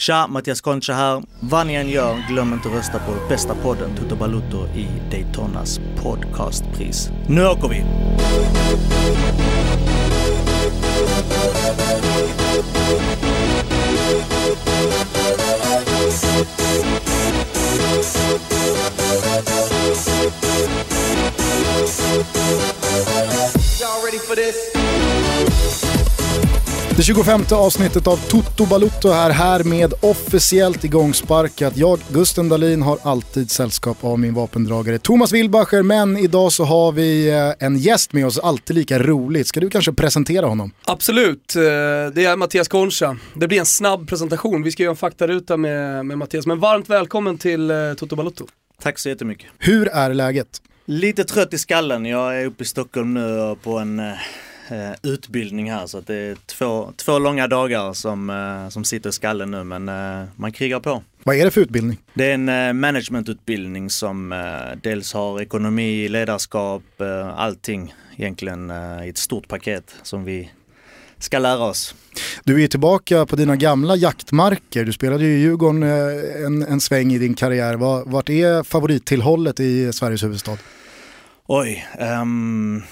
Tja, Mattias Concha här. Vad ni än gör, glöm inte att rösta på bästa podden Toto Balutto i Daytonas podcastpris. Nu åker vi! Y'all ready for this? Det 25 avsnittet av Toto Balutto är här med officiellt igångsparkat. Jag, Gusten Dahlin, har alltid sällskap av min vapendragare Thomas Wilbacher, men idag så har vi eh, en gäst med oss, alltid lika roligt. Ska du kanske presentera honom? Absolut, eh, det är Mattias Concha. Det blir en snabb presentation, vi ska göra en faktaruta med, med Mattias. Men varmt välkommen till eh, Toto Balutto. Tack så jättemycket. Hur är läget? Lite trött i skallen. Jag är uppe i Stockholm nu på en utbildning här så att det är två, två långa dagar som, eh, som sitter i skallen nu men eh, man krigar på. Vad är det för utbildning? Det är en eh, managementutbildning som eh, dels har ekonomi, ledarskap, eh, allting egentligen eh, i ett stort paket som vi ska lära oss. Du är tillbaka på dina gamla jaktmarker. Du spelade ju i Djurgården eh, en, en sväng i din karriär. Var- Vart är favorittillhållet i Sveriges huvudstad? Oj, ehm,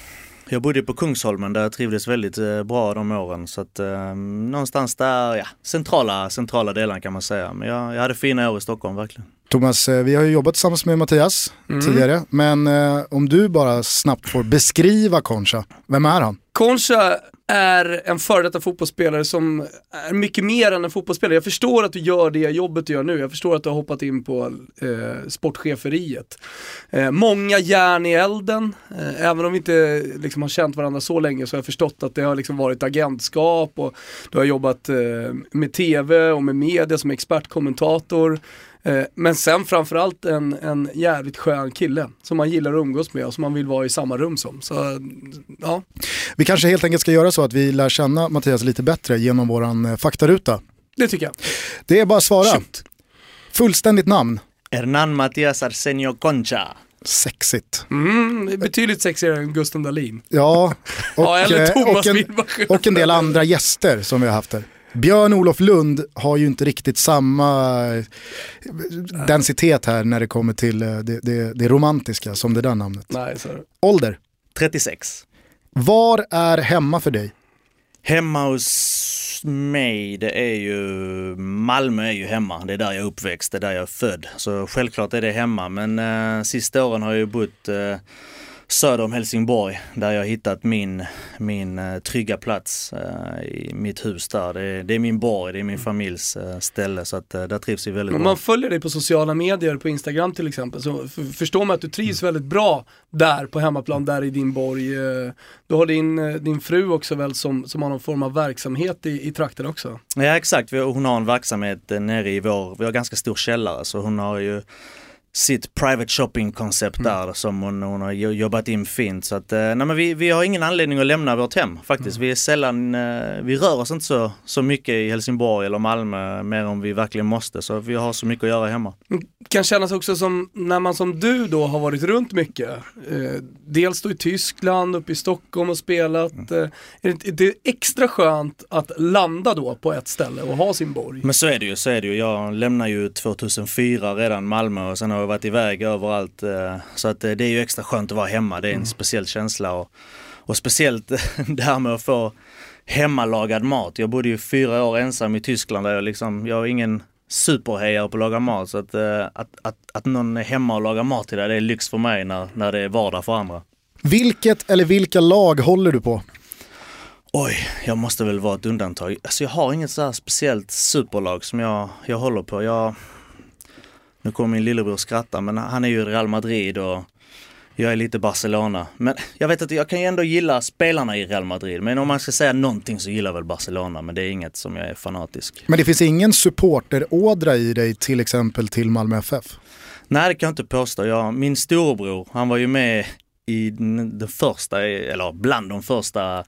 jag bodde på Kungsholmen där jag trivdes väldigt eh, bra de åren så att ehm, någonstans där, ja, centrala, centrala delar kan man säga. Men jag, jag hade fina år i Stockholm verkligen. Thomas, eh, vi har ju jobbat tillsammans med Mattias tidigare, men eh, om du bara snabbt får beskriva Concha, vem är han? Concha är en före detta fotbollsspelare som är mycket mer än en fotbollsspelare. Jag förstår att du gör det jobbet du gör nu. Jag förstår att du har hoppat in på eh, sportcheferiet. Eh, många järn i elden. Eh, även om vi inte liksom, har känt varandra så länge så har jag förstått att det har liksom, varit agentskap och du har jobbat eh, med tv och med media som expertkommentator. Eh, Men sen framförallt en, en jävligt skön kille som man gillar att umgås med och som man vill vara i samma rum som. Så ja, Vi kanske helt enkelt ska göra så att vi lär känna Mattias lite bättre genom våran eh, faktaruta. det tycker jag. Det är bara att svara. Shoot. Fullständigt namn. Hernan Matias Arsenio Concha. Sexigt. Mm, betydligt sexigare än Gusten Dahlin. Ja, och, Ja, eller eh, Thomas och, en, Wilbacher. och en del andra gäster som vi har haft här. Björn-Olof Lund har ju inte riktigt samma eh, densitet här när det kommer till eh, det, det, det romantiska som det där namnet. Nej. Ålder. 36. Var är hemma för dig? Hemma hos mig, det är ju Malmö är ju hemma. Det är där jag är uppväxt, det är där jag är född. Så självklart är det hemma. Men eh, sista åren har jag ju bott eh, söder om Helsingborg där jag hittat min, min eh, trygga plats eh, i mitt hus där. Det är, det är min borg, det är min familjs eh, ställe så att där trivs vi väldigt Om bra. man följer dig på sociala medier, på Instagram till exempel, så förstår man att du trivs väldigt bra där på hemmaplan, där i din borg. Du har din, din fru också väl som, som har någon form av verksamhet i, i trakten också. Ja exakt, hon har en verksamhet nere i vår, vi har ganska stor källare så hon har ju sitt private shopping koncept där som hon, hon har jo- jobbat in fint. Så att, eh, nej men vi, vi har ingen anledning att lämna vårt hem faktiskt. Vi är sällan, eh, vi rör oss inte så, så mycket i Helsingborg eller Malmö mer om vi verkligen måste. Så vi har så mycket att göra hemma. kan kännas också som, när man som du då har varit runt mycket, eh, dels då i Tyskland, uppe i Stockholm och spelat, eh, är det, är extra skönt att landa då på ett ställe och ha sin borg. Men så är det ju, så är det ju. Jag lämnade ju 2004 redan Malmö och sen har jag varit iväg överallt. eh, Så att eh, det är ju extra skönt att vara hemma. Det är en speciell känsla och, och speciellt det här med att få hemmalagad mat. Jag bodde ju fyra år ensam i Tyskland där jag liksom, jag är ingen superhejare på att laga mat så att, eh, att, att, att någon är hemma och lagar mat till dig det är lyx för mig när, när det är vardag för andra. Vilket eller vilka lag håller du på? Oj, jag måste väl vara ett undantag. Alltså jag har inget så här speciellt superlag som jag, jag håller på. Jag, nu kommer min lillebror skratta men han är ju Real Madrid och jag är lite Barcelona. Men jag vet att jag kan ju ändå gilla spelarna i Real Madrid. Men om man ska säga någonting så gillar jag väl Barcelona. Men det är inget som jag är fanatisk. Men det finns ingen supporterådra i dig till exempel till Malmö FF? Nej det kan jag inte påstå. Jag, min storebror, han var ju med i den första, eller bland de första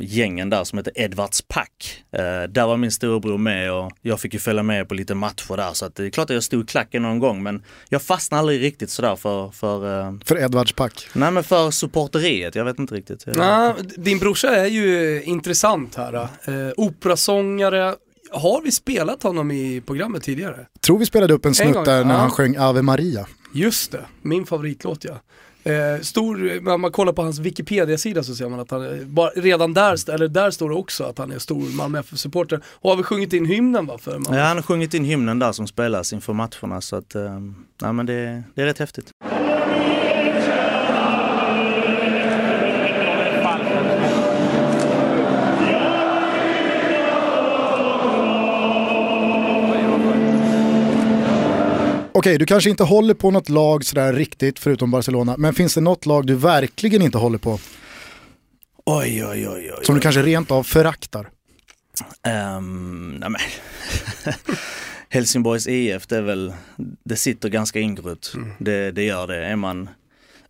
gängen där som heter Edvards Pack. Eh, där var min storebror med och jag fick ju följa med på lite matcher där så att det är klart att jag stod i klacken någon gång men jag fastnade aldrig riktigt sådär för, för, eh, För Edvards Pack. nej men för supporteriet, jag vet inte riktigt. Ja, din brorsa är ju intressant här. Eh, operasångare, har vi spelat honom i programmet tidigare? Tror vi spelade upp en snutt gång, där när ja. han sjöng Ave Maria. Just det, min favoritlåt ja. Eh, stor, när man kollar på hans Wikipedia-sida så ser man att han, är- bara, redan där, eller där står det också att han är stor Malmö FF-supporter. Och har vi sjungit in hymnen va? För Malmö? Ja, han har sjungit in hymnen där som spelas inför matcherna så att, eh, ja, men det, det är rätt häftigt. Okej, du kanske inte håller på något lag sådär riktigt förutom Barcelona, men finns det något lag du verkligen inte håller på? Oj, oj, oj, oj. Som du kanske rent av föraktar? Um, nej men. Helsingborgs IF, det är väl, det sitter ganska ingrott. Det, det gör det. Är man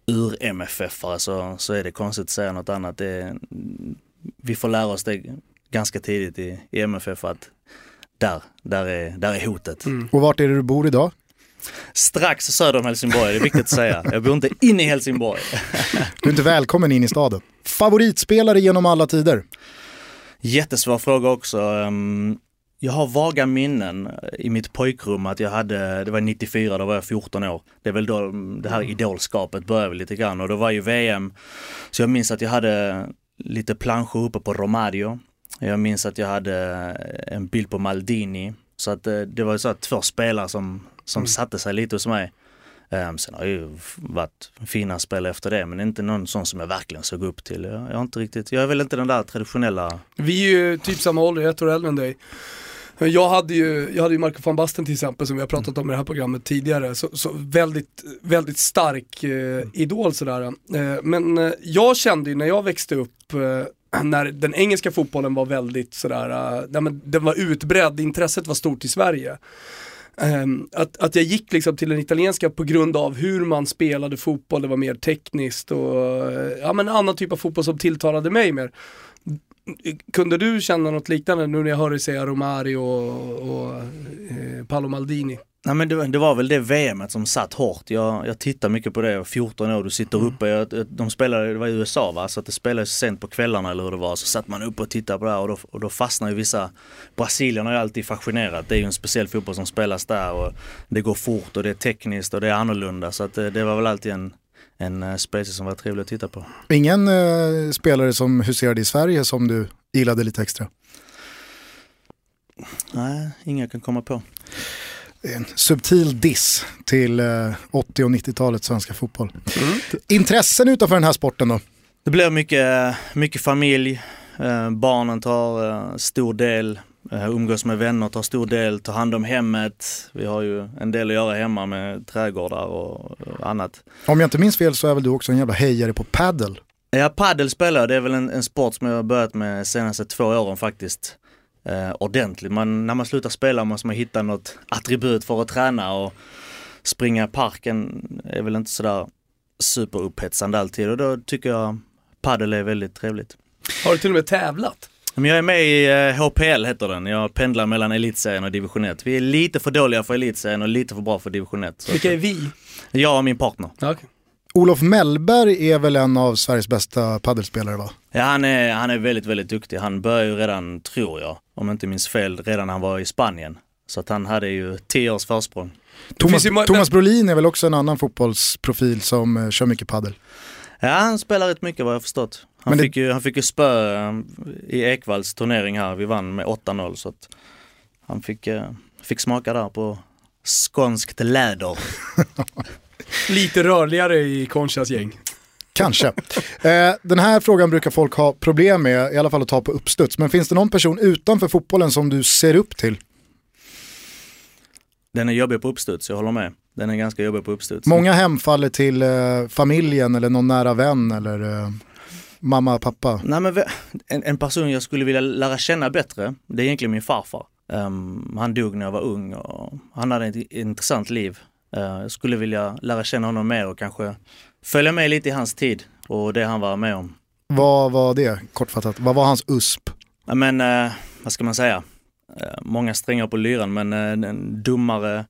ur MFF-are så, så är det konstigt att säga något annat. Det, vi får lära oss det ganska tidigt i, i MFF att där, där är, där är hotet. Och vart är det du bor idag? Strax söder om Helsingborg, det är viktigt att säga. Jag bor inte inne i Helsingborg. Du är inte välkommen in i staden. Favoritspelare genom alla tider? Jättesvår fråga också. Ehm, Jag har vaga minnen i mitt pojkrum att jag hade, det var 94, då var jag 14 år. Det är väl då det här idolskapet började lite grann och då var ju VM. Så jag minns att jag hade lite planscher uppe på Romario. Jag minns att jag hade en bild på Maldini. Så att eh, det var så att två spelare som, som satte sig lite hos mig. Um, sen har det ju varit fina spel efter det men inte någon sån som jag verkligen såg upp till. Jag, jag, inte riktigt, jag är väl inte den där traditionella Vi är ju typ samma ålder, ett år äldre än dig. Jag hade ju, jag hade ju Marco van Basten till exempel som vi har pratat om i det här programmet tidigare. Så, så väldigt, väldigt stark eh, idol sådär. Eh, men eh, jag kände ju när jag växte upp eh, när den engelska fotbollen var väldigt sådär, uh, den var utbredd, intresset var stort i Sverige. Ehm, att, att jag gick liksom till den italienska på grund av hur man spelade fotboll, det var mer tekniskt och ja, men annan typ av fotboll som tilltalade mig mer. Kunde du känna något liknande nu när jag hör dig säga Romario och, och eh, Paolo Maldini? Nej men det, det var väl det VMet som satt hårt. Jag, jag tittar mycket på det, jag är 14 år, du sitter uppe. Jag, de spelade, det var i USA va, så att det spelades sent på kvällarna eller hur det var. Så satt man uppe och tittade på det här och då, och då fastnar ju vissa, Brasilien har ju alltid fascinerat. Det är ju en speciell fotboll som spelas där och det går fort och det är tekniskt och det är annorlunda. Så att det, det var väl alltid en, en eh, space som var trevlig att titta på. Ingen eh, spelare som huserade i Sverige som du gillade lite extra? Nej, inga kan komma på. En subtil diss till eh, 80 och 90-talets svenska fotboll. Intressen utanför den här sporten då? Det blir mycket, mycket familj, eh, barnen tar eh, stor del, eh, umgås med vänner tar stor del, tar hand om hemmet. Vi har ju en del att göra hemma med trädgårdar och, annat. Om jag inte minns fel så är väl du också en jävla hejare på paddle. Ja, paddel spelar jag. det är väl en, en sport som jag har börjat med de senaste två åren faktiskt. Eh, ordentligt. Man, när man slutar spela måste man hitta något attribut för att träna och springa i parken är väl inte sådär superupphetsande alltid och då tycker jag paddel är väldigt trevligt. Har du till och med tävlat? Men jag är med i eh, HPL heter den. Jag pendlar mellan elitserien och division 1. Vi är lite för dåliga för elitserien och lite för bra för division 1. Så Vilka är vi? Jag och min partner. Okej. Olof Mellberg är väl en av Sveriges bästa paddelspelare va? Ja, han är, han är väldigt, väldigt duktig. Han började ju redan, tror jag, om jag inte minns fel, redan när han var i Spanien. Så att han hade ju tio års försprång. Thomas, Thomas Brolin är väl också en annan fotbollsprofil som eh, kör mycket paddel. Ja, han spelar rätt mycket vad jag har förstått. Han, det- fick, ju, han fick ju spö eh, i Ekvalls turnering här. Vi vann med 8-0 så att han fick, eh, fick smaka där på skånskt läder. Lite rörligare i Conchas gäng. Kanske. Eh, den här frågan brukar folk ha problem med, i alla fall att ta på uppstuds. Men finns det någon person utanför fotbollen som du ser upp till? Den är jobbig på uppstuds, jag håller med. Den är ganska jobbig på uppstuds. Många hemfaller till eh, familjen eller någon nära vän eller eh, mamma, pappa. Nej, men en person jag skulle vilja lära känna bättre, det är egentligen min farfar. Ehm, han dog när jag var ung och han hade ett intressant liv. Eh, jag skulle vilja lära känna honom mer och kanske följa med lite i hans tid och det han var med om. Vad var det kortfattat? Vad var hans USP? Ja, men eh, vad ska man säga? Eh, många strängar på lyran men eh, en dummare.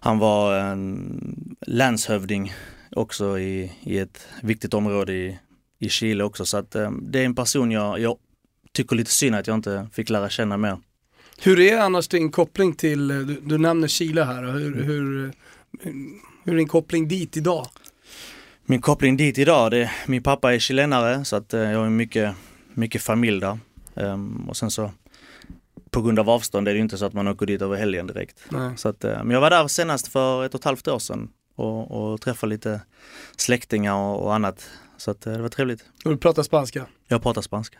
Han var en landshövding också i, i ett viktigt område i, i Chile också så att eh, det är en person jag, jag tycker lite synd att jag inte fick lära känna mer. Hur är annars din koppling till, du, du nämner Chile här, hur, hur, hur är din koppling dit idag? Min koppling dit idag, det, min pappa är chilenare så att eh, jag har mycket, mycket familj där. Ehm, och sen så på grund av avstånd är det inte så att man åker dit över helgen direkt. Nej. Så att, eh, men jag var där senast för ett och ett halvt år sedan och, och träffade lite släktingar och, och annat. Så att, eh, det var trevligt. Och du pratar spanska? Jag pratar spanska.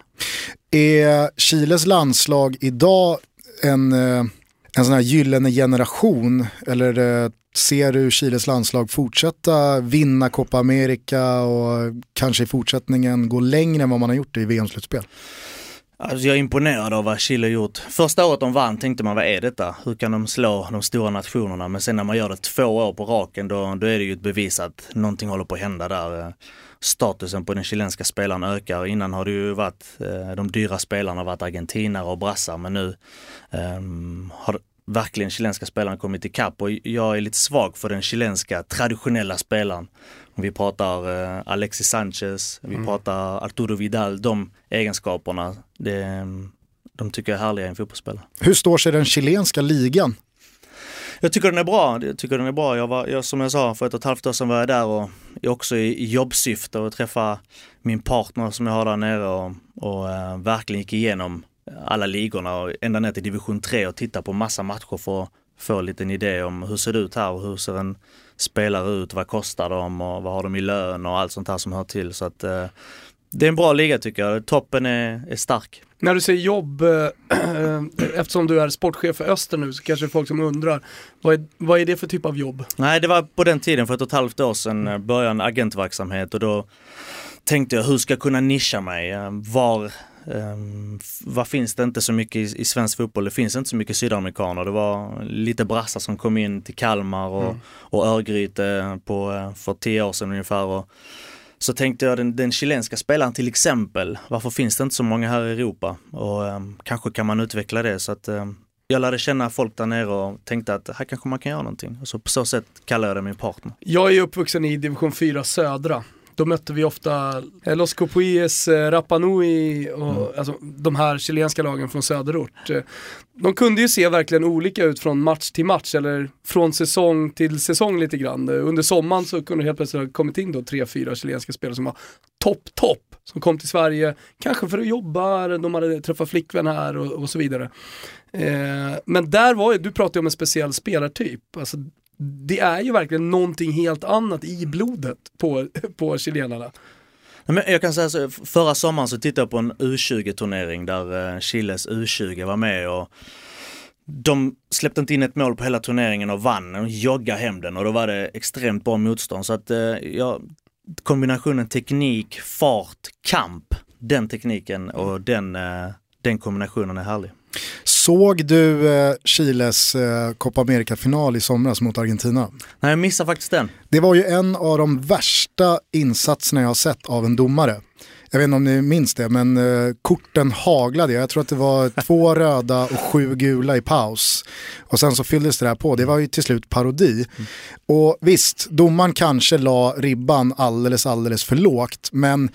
Är Chiles landslag idag en, en sån här gyllene generation? Eller ser du Chiles landslag fortsätta vinna Copa America och kanske i fortsättningen gå längre än vad man har gjort i VM-slutspel? Alltså jag är imponerad av vad Chile har gjort. Första året de vann tänkte man, vad är detta? Hur kan de slå de stora nationerna? Men sen när man gör det två år på raken, då, då är det ju ett bevis att någonting håller på att hända där. Statusen på den chilenska spelaren ökar. Innan har det ju varit, eh, de dyra spelarna varit argentinare och brassar, men nu um, har verkligen chilenska spelaren kommit ikapp och jag är lite svag för den chilenska traditionella spelaren. Vi pratar eh, Alexis Sanchez, vi pratar Arturo Vidal, de egenskaperna, det, de tycker jag är härliga i en fotbollsspelare. Hur står sig den chilenska ligan? Jag tycker den är bra. Jag tycker den är bra. Jag var, jag, som jag sa, för ett och ett halvt år sedan var jag där och också i, jobbsyfte och träffa min partner som jag har där nere och, och eh, verkligen gick igenom alla ligorna och ända ner till division 3 och titta på massa matcher för att få en liten idé om hur ser det ut här och hur ser en spelare ut, vad kostar de och vad har de i lön och allt sånt här som hör till. Så att eh, det är en bra liga tycker jag. Toppen är, är stark. När du säger jobb, eh, eftersom du är sportchef för Öster nu så kanske det är folk som undrar, vad är, vad är det för typ av jobb? Nej, det var på den tiden, för ett och ett halvt år sedan, eh, började en agentverksamhet och då tänkte jag hur ska jag kunna nischa mig? Eh, Var, um, vad finns det inte så mycket i, i svensk fotboll? Det finns inte så mycket sydamerikaner. Det var lite brassar som kom in till Kalmar och, Mm. och Örgryte på, eh, för tio år sedan ungefär. Och, så tänkte jag den, den chilenska spelaren till exempel, varför finns det inte så många här i Europa? Och ehm, kanske kan man utveckla det så att ehm, jag lärde känna folk där nere och tänkte att här kanske man kan göra någonting. Och så på så sätt kallar jag det min partner. Jag är uppvuxen i division 4 södra. Då mötte vi ofta Los Copuies, eh, Rapa Nui och alltså, de här chilenska lagen från söderort. Eh, De kunde ju se verkligen olika ut från match till match eller från säsong till säsong lite grann. Eh, Under sommaren så kunde det helt plötsligt ha kommit in då tre, fyra chilenska spelare som var topp, topp. Som kom till Sverige, kanske för att jobba, de hade träffat flickvän här och, och så vidare. Eh, men där var ju, du pratade om en speciell spelartyp. Alltså, det är ju verkligen någonting helt annat i blodet på, på chilenarna. Men jag kan säga så, förra sommaren så tittade jag på en U20-turnering där eh, Chiles U20 var med och de släppte inte in ett mål på hela turneringen och vann. De joggade hem den och då var det extremt bra motstånd. Så att eh, ja, kombinationen teknik, fart, kamp, den tekniken och den, eh, den kombinationen är härlig. Såg du eh, Chiles eh, Copa America-final i somras mot Argentina? Nej, jag missade faktiskt den. Det var ju en av de värsta insatserna jag har sett av en domare. Jag vet inte om ni minns det, men eh, korten haglade. Jag tror att det var två röda och sju gula i paus. Och sen så fylldes det där på. Det var ju till slut parodi. Och visst, domaren kanske la ribban alldeles, alldeles för lågt. Men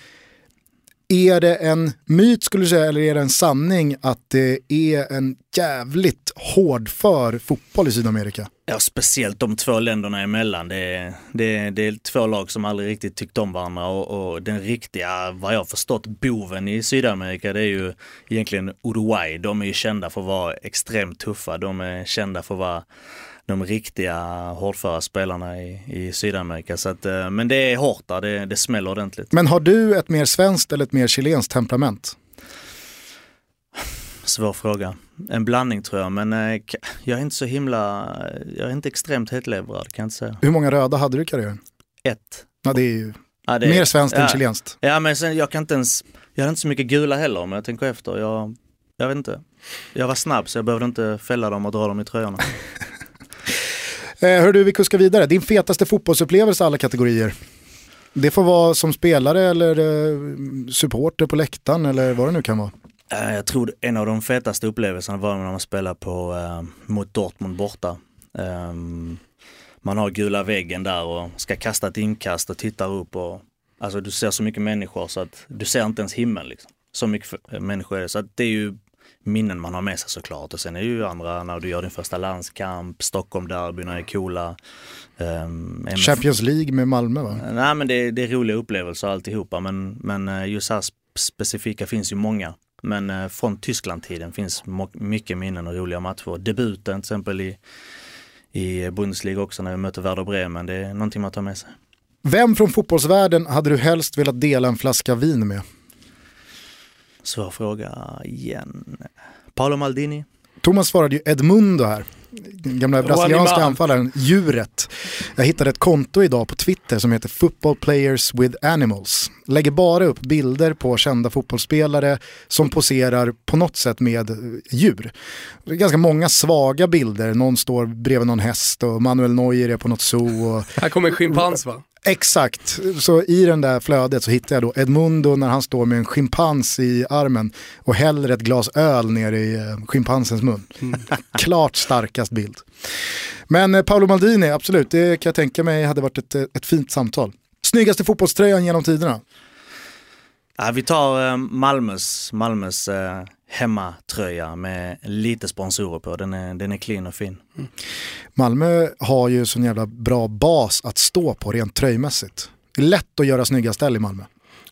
är det en myt skulle du säga, eller är det en sanning att det är en jävligt hårdför fotboll i Sydamerika? Ja, speciellt de två länderna emellan. Det är, det, är, det är två lag som aldrig riktigt tyckt om varandra och, och den riktiga, vad jag förstått, boven i Sydamerika det är ju egentligen Uruguay. De är ju kända för att vara extremt tuffa. De är kända för att vara de riktiga hårdföra spelarna i, i Sydamerika. Så att, eh, men det är hårt där, det, det smäller ordentligt. Men har du ett mer svenskt eller ett mer chilenskt temperament? Svår fråga. En blandning tror jag, men eh, jag är inte så himla, jag är inte extremt hetlevrad kan jag inte säga. Hur många röda hade du i karriären? Ett. Ja, det är ju Ja, det är- mer svenskt än ja. chilenskt. Ja men sen jag kan inte ens, jag hade inte så mycket gula heller om jag tänker efter. Jag, jag vet inte. Jag var snabb så jag behövde inte fälla dem och dra dem i tröjorna. Eh, hör du, vi kuskar vidare. Din fetaste fotbollsupplevelse alla kategorier. Det får vara som spelare eller eh, supporter på läktaren eller vad det nu kan vara. Eh, Jag tror en av de fetaste upplevelserna var när man spelade på, eh, mot Dortmund borta. Ehm, man har gula väggen där och ska kasta ett inkast och tittar upp och alltså du ser så mycket människor så att du ser inte ens himlen liksom. Så mycket människor är det. Så att det är ju minnen man har med sig såklart. Och sen är det ju andra när du gör din första landskamp, Stockholm-derbyn är coola. Um, Champions League med Malmö va? Nej men det, det är roliga upplevelser alltihopa men, men eh, just här specifika finns ju många. Men eh, från Tyskland-tiden finns mycket minnen och roliga matcher. Debuten till exempel i, i Bundesliga också när vi möter Werder Bremen. Det är någonting man tar med sig. Vem från fotbollsvärlden hade du helst velat dela en flaska vin med? Svår fråga igen. Paolo Maldini. Thomas svarade ju Edmundo här. Den gamla brasilianska anfallaren, djuret. Jag hittade ett konto idag på Twitter som heter Football Players with Animals. Lägger bara upp bilder på kända fotbollsspelare som poserar på något sätt med djur. Det är ganska många svaga bilder, någon står bredvid någon häst och Manuel Neuer är på något zoo. Och... Här kommer en schimpans va? Exakt, så i den där flödet så hittar jag då Edmundo när han står med en schimpans i armen och häller ett glas öl ner i eh, schimpansens mun. Mm. Klart starkast bild. Men eh, Paolo Maldini, absolut, det kan jag tänka mig hade varit ett, eh, ett fint samtal. Snyggaste fotbollströjan genom tiderna? Ja, vi tar Malmös, Malmös hemmatröja med lite sponsorer på. Den är, den är clean och fin. Mm. Malmö har ju sån jävla bra bas att stå på rent tröjmässigt. Det är lätt att göra snygga ställ i Malmö.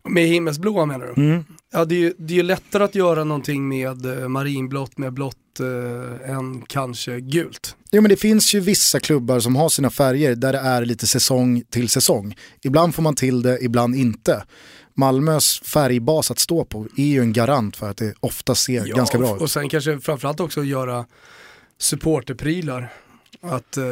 Med himmelsblåa menar du? Mm. Ja, det är, ju, det är ju lättare att göra någonting med eh, marinblått, med blått eh, än kanske gult. Jo men det finns ju vissa klubbar som har sina färger där det är lite säsong till säsong. Ibland får man till det, ibland inte. Malmös färgbas att stå på är ju en garant för att det ofta ser ja, ganska bra ut. Och sen kanske framförallt också göra supporterprylar att eh,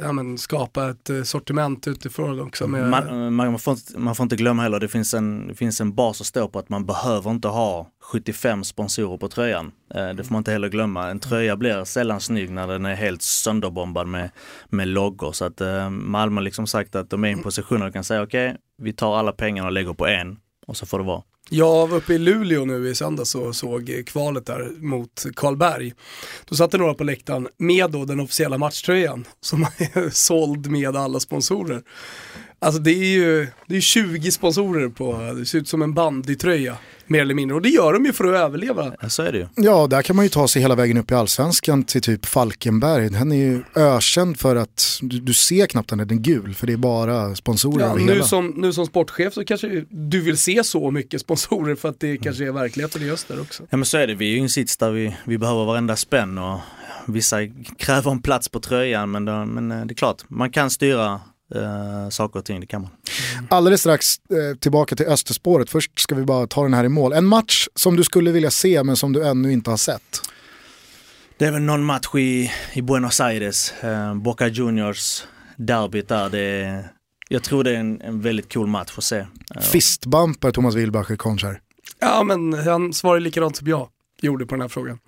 ja, men, skapa ett eh, sortiment utifrån också. Med... Man, man, får inte, man får inte glömma heller, det finns, en, det finns en bas att stå på att man behöver inte ha 75 sponsorer på tröjan. Eh, det får man inte heller glömma. En tröja blir sällan snygg när den är helt sönderbombad med, med loggor. Så att eh, Malmö liksom sagt att de är i en position där de kan säga okej, okay, vi tar alla pengarna och lägger på en och så får det vara. Jag var uppe i Luleå nu i söndags och såg kvalet där mot Karlberg. Då satt det några på läktaren med då den officiella matchtröjan som är såld med alla sponsorer. Alltså det är ju det är 20 sponsorer på, det ser ut som en bandytröja mer eller mindre. Och det gör de ju för att överleva. Ja, så är det ju. Ja, där kan man ju ta sig hela vägen upp i allsvenskan till typ Falkenberg. Den är ju ökänd för att du, du ser knappt den, den är gul för det är bara sponsorer ja, nu hela. Som, nu som sportchef så kanske du vill se så mycket sponsorer för att det kanske är verkligheten i öster också. Ja men så är det, vi är ju en sits där vi, vi behöver varenda spänn och vissa kräver en plats på tröjan men, då, men eh, det är klart, man kan styra eh, saker och ting, det kan man. Alldeles strax eh, tillbaka till Österspåret, först ska vi bara ta den här i mål. En match som du skulle vilja se men som du ännu inte har sett? Det är väl någon match i, i Buenos Aires, eh, Boca Juniors derbyt där. Det jag tror det är en, en väldigt cool match att se. Fistbumper Thomas Wilbacher Conchar. Ja men han svarar likadant som jag gjorde på den här frågan.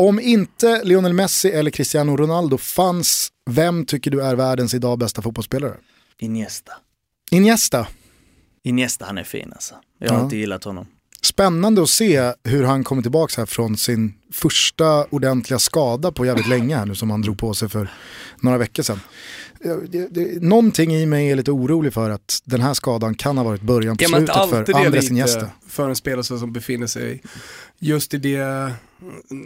Om inte Lionel Messi eller Cristiano Ronaldo fanns, vem tycker du är världens idag bästa fotbollsspelare? Iniesta. Iniesta? Iniesta, han är fin alltså. Jag har ja. inte gillat honom. Spännande att se hur han kommer tillbaka här från sin första ordentliga skada på jävligt länge här nu som han drog på sig för några veckor sedan. Det, det, någonting i mig är lite orolig för att den här skadan kan ha varit början på slutet för Andres Iniesta. För en spelare som befinner sig just i det,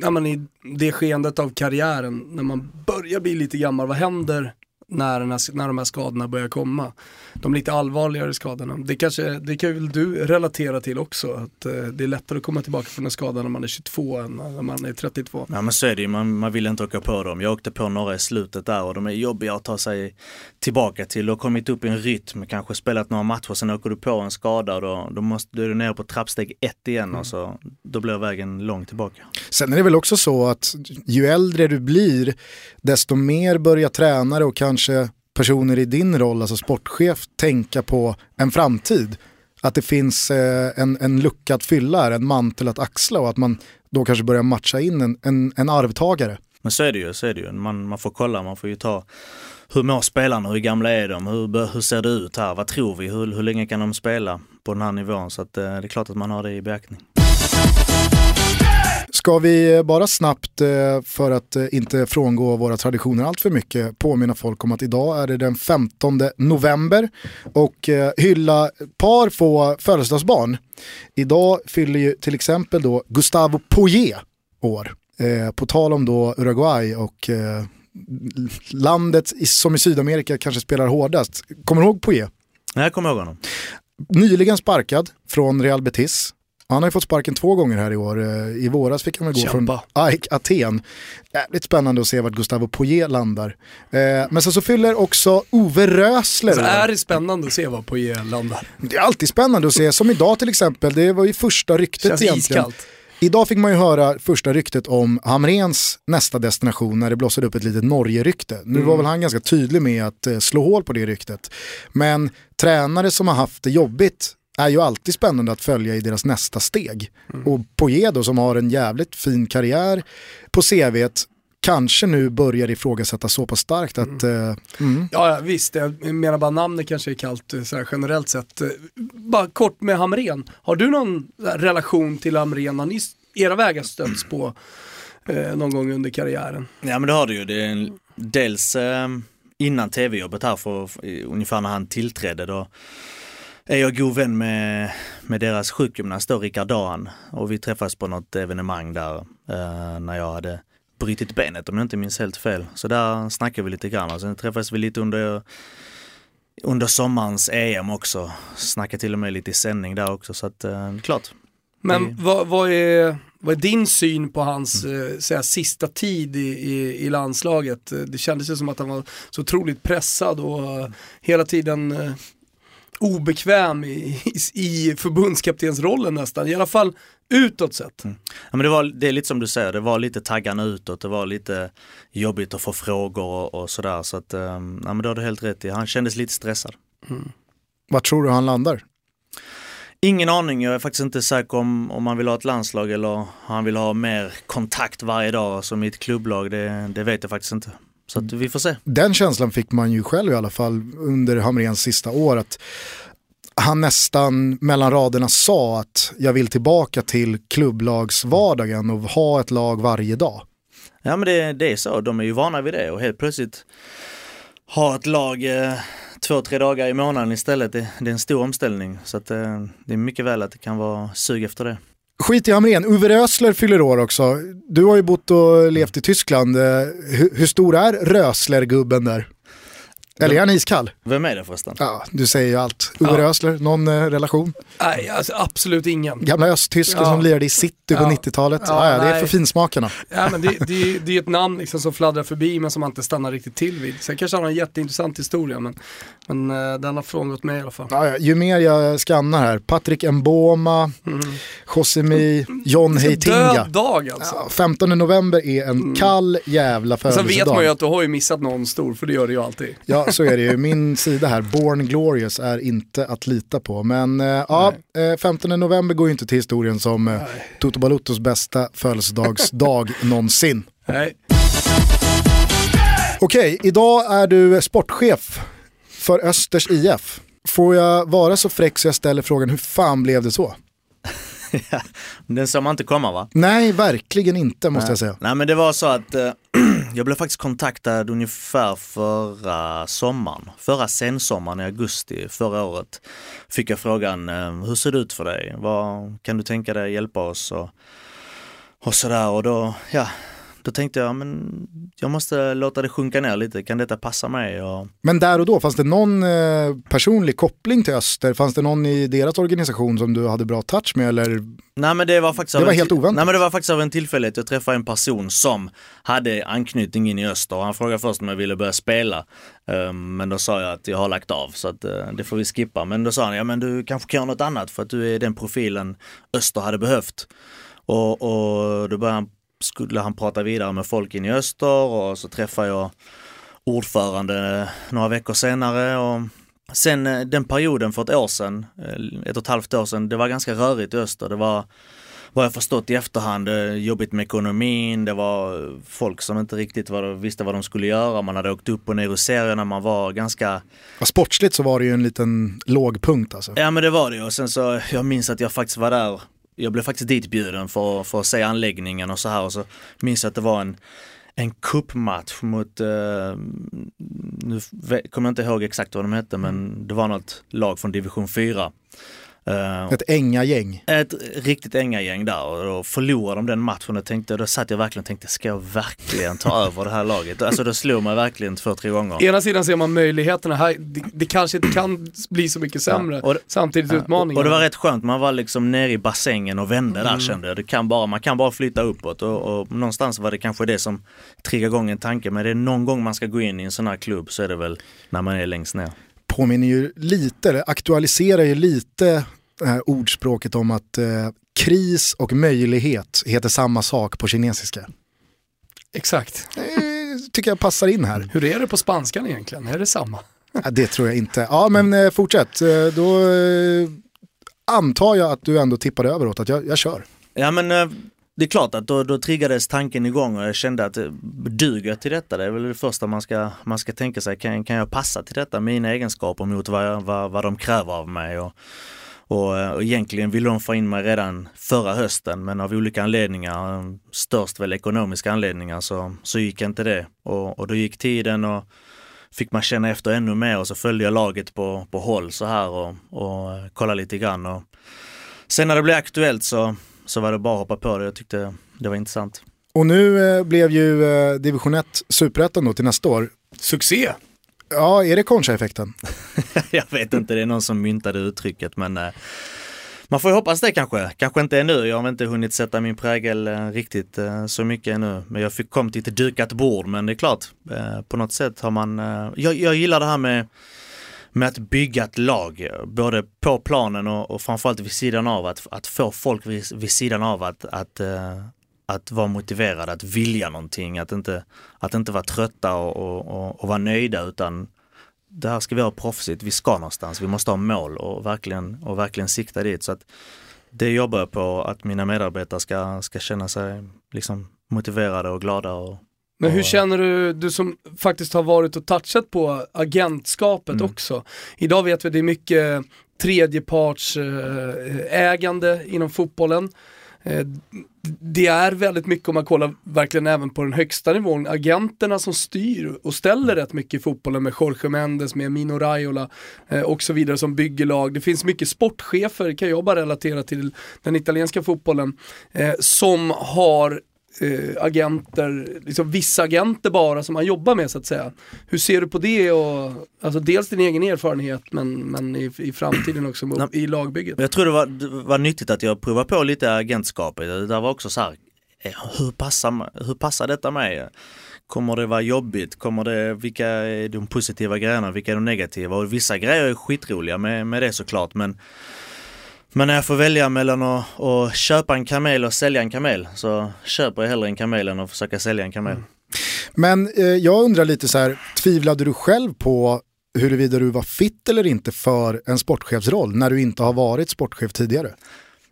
ja, men i det skeendet av karriären, när man börjar bli lite gammal, vad händer när, här, när de här skadorna börjar komma. De lite allvarligare skadorna. Det, kanske, det kan väl du relatera till också, att eh, det är lättare att komma tillbaka från en skada när man är 22 än när man är 32. Ja men så är det ju, man, man vill inte åka på dem. Jag åkte på några i slutet där och de är jobbiga att ta sig tillbaka till. Du har kommit upp i en rytm, kanske spelat några matcher, sen åker du på en skada och då, då, måste, då är du nere på trappsteg ett igen mm. och så, då blir vägen lång tillbaka. Sen är det väl också så att ju äldre du blir, desto mer börjar tränare och kanske kanske personer i din roll, alltså sportchef, tänka på en framtid. Att det finns eh, en, en lucka att fylla här, en mantel att axla och att man då kanske börjar matcha in en, en, en arvtagare. Men så är det ju, så är det ju. Man, man får kolla, man får ju ta hur mår spelarna, hur gamla är de, hur, hur ser det ut här, vad tror vi, hur, hur länge kan de spela på den här nivån? Så att, eh, det är klart att man har det i beaktning. Ska vi bara snabbt, eh, för att eh, inte frångå våra traditioner allt för mycket, påminna folk om att idag är det den 15 november och eh, hylla par få födelsedagsbarn. Idag fyller ju till exempel då Gustavo Poirier år. På tal om då Uruguay och landet som i Sydamerika kanske spelar hårdast. Kommer du ihåg Poirier? Nej, jag kommer ihåg honom. Nyligen sparkad från Real Betis. Han har ju fått sparken två gånger här i år. Eh, I våras fick han väl gå Kämpa. från AIK Aten. Jävligt spännande att se vart Gustavo Poirier landar. Eh, men sen så fyller också Ove Rösler Så är det spännande att se vad på er landar. Det är alltid spännande att se, som idag till exempel, det var ju första ryktet Känns egentligen. iskallt. Idag fick man ju höra första ryktet om Hamrens nästa destination när det blossade upp ett litet Norge-rykte. Nu var väl han ganska tydlig med att eh, slå hål på det ryktet. Men tränare som har haft det jobbigt är ju alltid spännande att följa i deras nästa steg. Och Pojedo som har en jävligt fin karriär på CVt kanske nu börjar ifrågasätta så pass starkt att eh, mm, Ja, ja visst, jag menar bara namnet kanske är kallt eh, så här, generellt sett. Eh, Bara kort med Hamren, har du någon relation till Hamren? Har ni era vägar stötts på eh, någon gång under karriären? Ja men det har du ju. Det är en, dels eh, innan tv-jobbet här, för, för, ungefär när han tillträdde, då är jag god vän med, med deras sjukgymnast då, Rickard Dahan. Och vi träffades på något evenemang där eh, när jag hade brutit benet om jag inte minns helt fel. Så där snackade vi lite grann och sen träffades vi lite under under sommarens EM också. Snackade till och med lite i sändning där också så att eh, klart. Men Det- vad, vad, är, vad är din syn på hans eh, så här, sista tid i, i, i landslaget? Eh, Det kändes ju som att han var så otroligt pressad och eh, hela tiden eh, obekväm i, i, i förbundskaptensrollen nästan, i alla fall utåt sett. Ja, men det, var, det är lite som du säger, det var lite taggarna utåt, det var lite jobbigt att få frågor och, och sådär. Så att, um, ja, men det har du helt rätt i, han kändes lite stressad. vart tror du han landar? Ingen aning, jag är faktiskt inte säker om, om han vill ha ett landslag eller han vill ha mer kontakt varje dag som i ett klubblag, det, det vet jag faktiskt inte. Så att vi får se. Den känslan fick man ju själv i alla fall under Hamrens sista år. Att han nästan mellan raderna sa att jag vill tillbaka till klubblagsvardagen och ha ett lag varje dag. Ja men det, det är så, de är ju vana vid det och helt plötsligt ha ett lag eh, två, tre dagar i månaden istället, det, det är en stor omställning. Så att, eh, det är mycket väl att det kan vara sug efter det. Skit i Hamrén, Uwe Rösler fyller år också. Du har ju bott och levt i Tyskland. Eh, hur, hur stor är Rösler-gubben där? Eller är han iskall? Vem är det förresten? Ja, du säger ju allt. Uwe Ja. Rösler, någon eh, relation? Nej, alltså, absolut ingen. Gamla östtyskar Ja. som lirade i city på Ja. 90-talet. Ja, Ja, ja, det är för finsmakarna. Ja, men det, det, det är ett namn liksom som fladdrar förbi men som man inte stannar riktigt till vid. Sen kanske han har en jätteintressant historia men, men eh, den har frångått mig i alla fall. Ja, ja, ju mer jag skannar här, Patrik Mboma, Mm. Josemi, John Heitinga. Död dag alltså. Ja, 15 november är en kall jävla Sen födelsedag. vet man ju att du har ju missat någon stor, för det gör det ju alltid. Ja, så är det ju. Min sida här, Born Glorious, är inte att lita på. Men eh, ja, eh, 15 november går ju inte till historien som eh, Toto Balottos bästa födelsedagsdag någonsin. Nej. Okej, idag är du sportchef för Östers IF. Får jag vara så fräck så jag ställer frågan, hur fan blev det så? Den såg man inte komma va? Nej, verkligen inte måste jag säga. Nej men det var så att eh, jag blev faktiskt kontaktad ungefär förra sommaren. Förra sensommaren i augusti förra året fick jag frågan, eh, hur ser det ut för dig? Vad, kan du tänka dig hjälpa oss? Och, och sådär och då, ja, då tänkte jag, men jag måste låta det sjunka ner lite, kan detta passa mig? Och, Men där och då, fanns det någon eh, personlig koppling till Öster? Fanns det någon i deras organisation som du hade bra touch med? Eller? Nej men det var faktiskt Det var en helt oväntat. Nej men det var faktiskt av en tillfällighet. Jag träffade en person som hade anknytning in i öster och han frågade först om jag ville börja spela. Ehm, men då sa jag att jag har lagt av så att eh, det får vi skippa. Men då sa han, ja men du kanske kan göra något annat för att du är den profilen öster hade behövt. Och, och då började han, skulle han prata vidare med folk in i öster och så träffade jag ordförande några veckor senare. Och sen eh, den perioden för ett år sedan, eh, ett och ett halvt år sedan, det var ganska rörigt i öster. Det var vad jag förstått i efterhand, eh, jobbigt med ekonomin, det var folk som inte riktigt var, visste vad de skulle göra, man hade åkt upp och ner i serierna, man var ganska, Ja, sportsligt så var det ju en liten lågpunkt alltså. ja men det var det och sen så, jag minns att jag faktiskt var där, jag blev faktiskt ditbjuden för, för att se anläggningen och så här och så minns jag att det var en en cupmatch mot, eh, nu kommer jag inte ihåg exakt vad de hette men det var något lag från division 4. Uh, ett änga gäng. Ett riktigt änga gäng där och då förlorade de den matchen och tänkte, då satt jag verkligen och tänkte, ska jag verkligen ta över det här laget? Alltså det slog mig verkligen två, tre gånger. Ena sidan ser man möjligheterna här, det, det kanske inte kan bli så mycket sämre, ja, och, samtidigt ja, utmaningen. Och det var rätt skönt, man var liksom nere i bassängen och vände mm. där kände jag. Det kan bara, man kan bara flytta uppåt och, och någonstans var det kanske det som triggade igång en tanke, men det är någon gång man ska gå in i en sån här klubb så är det väl när man är längst ner påminner ju lite, eller aktualiserar ju lite här ordspråket om att eh, kris och möjlighet heter samma sak på kinesiska. Exakt. Det tycker jag passar in här. Hur är det på spanskan egentligen? Är det samma? Ja, det tror jag inte. Ja men eh, fortsätt. Eh, då eh, antar jag att du ändå tippade över åt att jag, jag kör. Ja men eh, det är klart att då, då triggades tanken igång och jag kände att eh, duger jag till detta? Det är väl det första man ska, man ska tänka sig. Kan, kan jag passa till detta? Mina egenskaper mot vad, jag, vad, vad de kräver av mig. Och, och, och egentligen ville de få in mig redan förra hösten men av olika anledningar, eh, störst väl ekonomiska anledningar, så, så gick inte det. Och, och då gick tiden och fick man känna efter ännu mer och så följde jag laget på, på håll så här och, och kolla lite grann. Och sen när det blev aktuellt så, så var det bara att hoppa på det. Jag tyckte det var intressant. Och nu eh, blev ju eh, division 1 superettan då till nästa år. Succé! Ja, är det Concha-effekten? jag vet inte, det är någon som myntade uttrycket men eh, man får ju hoppas det kanske. Kanske inte ännu. Jag har inte hunnit sätta min prägel eh, riktigt eh, så mycket ännu. Men jag fick kom till ett dukat bord. Men det är klart, eh, på något sätt har man... Eh, jag, jag gillar det här med med att bygga ett lag, både på planen och, och framförallt vid sidan av, att, att få folk vid, vid sidan av att, att, uh, att vara motiverade, att vilja någonting, att inte, att inte vara trötta och, och, och, och vara nöjda utan det här ska vi ha proffsigt, vi ska någonstans, vi måste ha mål och verkligen, och verkligen sikta dit. Så att det jobbar jag på, att mina medarbetare ska, ska känna sig liksom motiverade och glada. Och, men hur känner du, du som faktiskt har varit och touchat på agentskapet mm. också. Idag vet vi att det är mycket tredjepartsägande inom fotbollen. Eh, det är väldigt mycket om man kollar verkligen även på den högsta nivån, agenterna som styr och ställer rätt mycket i fotbollen med Jorge Mendes, med Mino Raiola eh, och så vidare som bygger lag. Det finns mycket sportchefer, kan jag bara relatera till den italienska fotbollen, eh, som har eh, agenter, liksom vissa agenter bara som man jobbar med så att säga. Hur ser du på det och alltså dels din egen erfarenhet men, men i, i framtiden också mot, i lagbygget? Jag tror det var, det var nyttigt att jag provade på lite agentskapet. Det där var också så här, eh, hur passar, hur passar detta mig? Kommer det vara jobbigt? Kommer det, vilka är de positiva grejerna? Vilka är de negativa? Och vissa grejer är skitroliga med, med det såklart men men när jag får välja mellan att, att köpa en kamel och sälja en kamel så köper jag hellre en kamel än att försöka sälja en kamel. Mm. Men eh, jag undrar lite så här, tvivlade du själv på huruvida du var fit eller inte för en sportchefsroll när du inte har varit sportchef tidigare?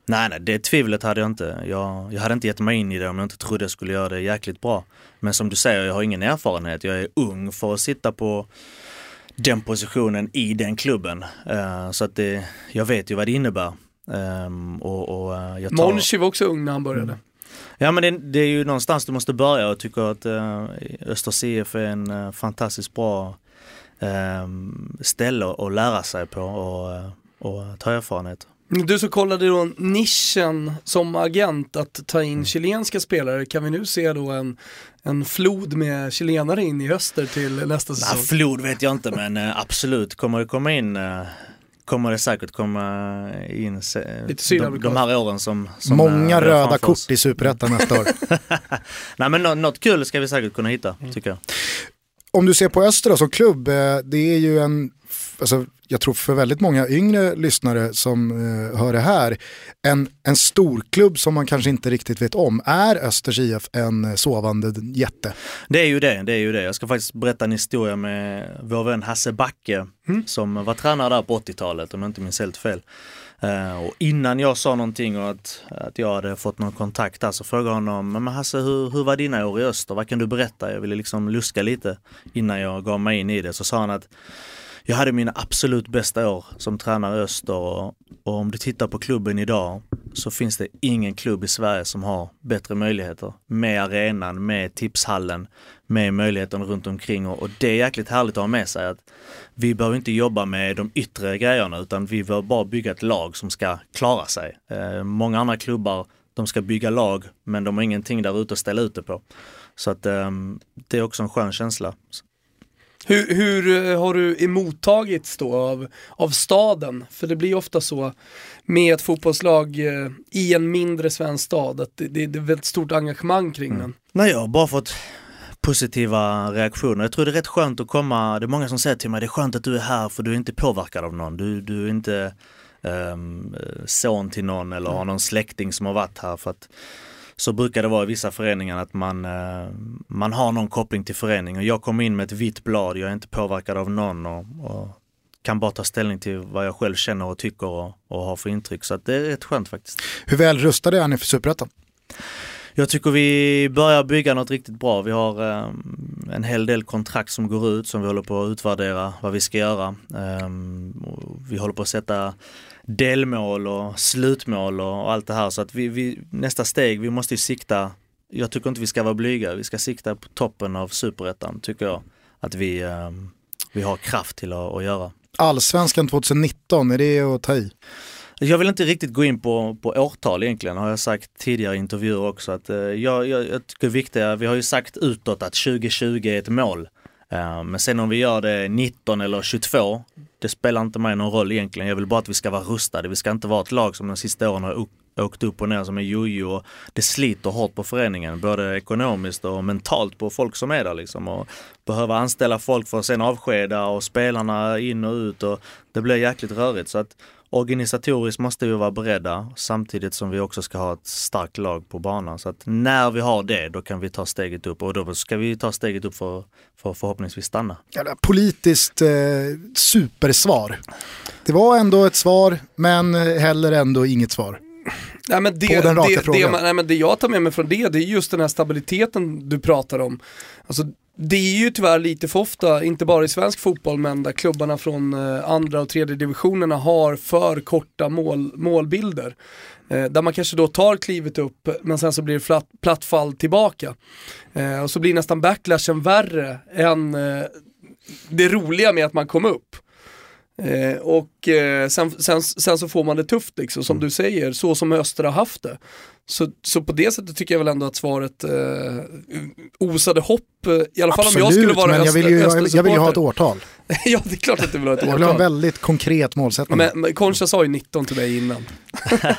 Nej, nej, det tvivlet hade jag inte. Jag, jag hade inte gett mig in i det om jag inte trodde jag skulle göra det jäkligt bra. Men som du säger, jag har ingen erfarenhet. Jag är ung för att sitta på den positionen i den klubben. Uh, så att det, jag vet ju vad det innebär. Um, och, och eh, jag tar... Monchi var också ung när han började. Mm. Ja men det, det, är ju någonstans du måste börja och tycker att uh, Öster CF är en uh, fantastiskt bra um, ställe att lära sig på och, och ta erfarenhet. Du som kollade då nischen som agent att ta in mm. chilenska spelare, kan vi nu se då en, en flod med chilenare in i Öster till nästa säsong? Nej, flod vet jag inte men absolut kommer det komma in kommer det säkert komma in de, de här åren som... som Många röda kort i Superettan nästa år. Nej men något kul ska vi säkert kunna hitta, mm. tycker jag. Om du ser på Öster som klubb, eh, det är ju en alltså, jag tror för väldigt många yngre lyssnare som eh, hör det här, en, en storklubb som man kanske inte riktigt vet om. Är Östers IF en eh, sovande jätte? Det är ju det, det är ju det. Jag ska faktiskt berätta en historia med vår vän Hasse Backe mm. som var tränare där på 80-talet om jag inte minns helt fel. Uh, och innan jag sa någonting och att, att jag hade fått någon kontakt där så frågade jag honom, men Hasse hur, hur var dina år i öster? Vad kan du berätta? Jag ville liksom luska lite innan jag gav mig in i det. Så sa han att jag hade mina absolut bästa år som tränare i Öster och, och om du tittar på klubben idag så finns det ingen klubb i Sverige som har bättre möjligheter. Med arenan, med tipshallen, med möjligheten runt omkring och, och det är jäkligt härligt att ha med sig att vi behöver inte jobba med de yttre grejerna utan vi behöver bara bygga ett lag som ska klara sig. Eh, många andra klubbar de ska bygga lag men de har ingenting där ute att ställa ut det på. Så att eh, det är också en skön känsla. Hur, hur eh, har du emottagits då av, av staden? För det blir ofta så med ett fotbollslag eh, i en mindre svensk stad, att det, det, det är väldigt stort engagemang kring mm. den. Nej, jag har bara fått positiva reaktioner. Jag tror det är rätt skönt att komma, det är många som säger till mig, det är skönt att du är här för du är inte påverkad av någon. Du, du är inte um, son till någon eller har någon släkting som har varit här. för att så brukar det vara i vissa föreningar att man, uh, man har någon koppling till föreningen. Jag kommer in med ett vitt blad, jag är inte påverkad av någon och, och kan bara ta ställning till vad jag själv känner och tycker och, och har för intryck. Så det är rätt skönt faktiskt. Hur väl rustade är ni för Superettan? Jag tycker vi börjar bygga något riktigt bra. Vi har um, en hel del kontrakt som går ut som vi håller på att utvärdera vad vi ska göra. Um, vi håller på att sätta delmål och slutmål och allt det här så att vi, vi, nästa steg, vi måste ju sikta, jag tycker inte vi ska vara blyga, vi ska sikta på toppen av superettan tycker jag att vi, um, vi har kraft till att, att göra. Allsvenskan 2019, är det att ta i? Jag vill inte riktigt gå in på, på årtal egentligen, har jag sagt tidigare i intervjuer också. Att, eh, jag, jag, jag tycker det viktiga, vi har ju sagt utåt att 2020 är ett mål. Eh, men sen om vi gör det 19 eller 22, det spelar inte mig någon roll egentligen. Jag vill bara att vi ska vara rustade. Vi ska inte vara ett lag som de sista åren har åkt upp och ner som en jojo. Det sliter hårt på föreningen, både ekonomiskt och mentalt på folk som är där liksom. Och behöva anställa folk för att sen avskeda och spelarna in och ut och det blir jäkligt rörigt. Så att organisatoriskt måste vi vara beredda samtidigt som vi också ska ha ett starkt lag på banan. Så att när vi har det, då kan vi ta steget upp och då ska vi ta steget upp för, för förhoppningsvis stanna. Ja, politiskt eh, supersvar. Det var ändå ett svar, men heller ändå inget svar. Nej, men det, på den raka det, frågan. Det, nej, men det jag tar med mig från det, det är just den här stabiliteten du pratar om. Alltså, det är ju tyvärr lite för ofta, inte bara i svensk fotboll, men där klubbarna från eh, andra och tredje divisionerna har för korta mål, målbilder. Eh, där man kanske då tar klivet upp, men sen så blir det flat, platt fall tillbaka. Eh, och så blir nästan backlashen värre än eh, det roliga med att man kom upp. Eh, och eh, sen, sen, sen, så får man det tufft liksom, som mm. du säger, så som Öster har haft det. Så, så på det sättet tycker jag väl ändå att svaret eh, osade hopp, eh, i alla fall Absolut, om jag skulle vara men jag vill ju, jag, jag vill ju ha ett årtal. ja, det är klart att du vill ha ett årtal. Jag vill ha en väldigt konkret målsättning. Men, men Concha sa ju 19 till mig innan.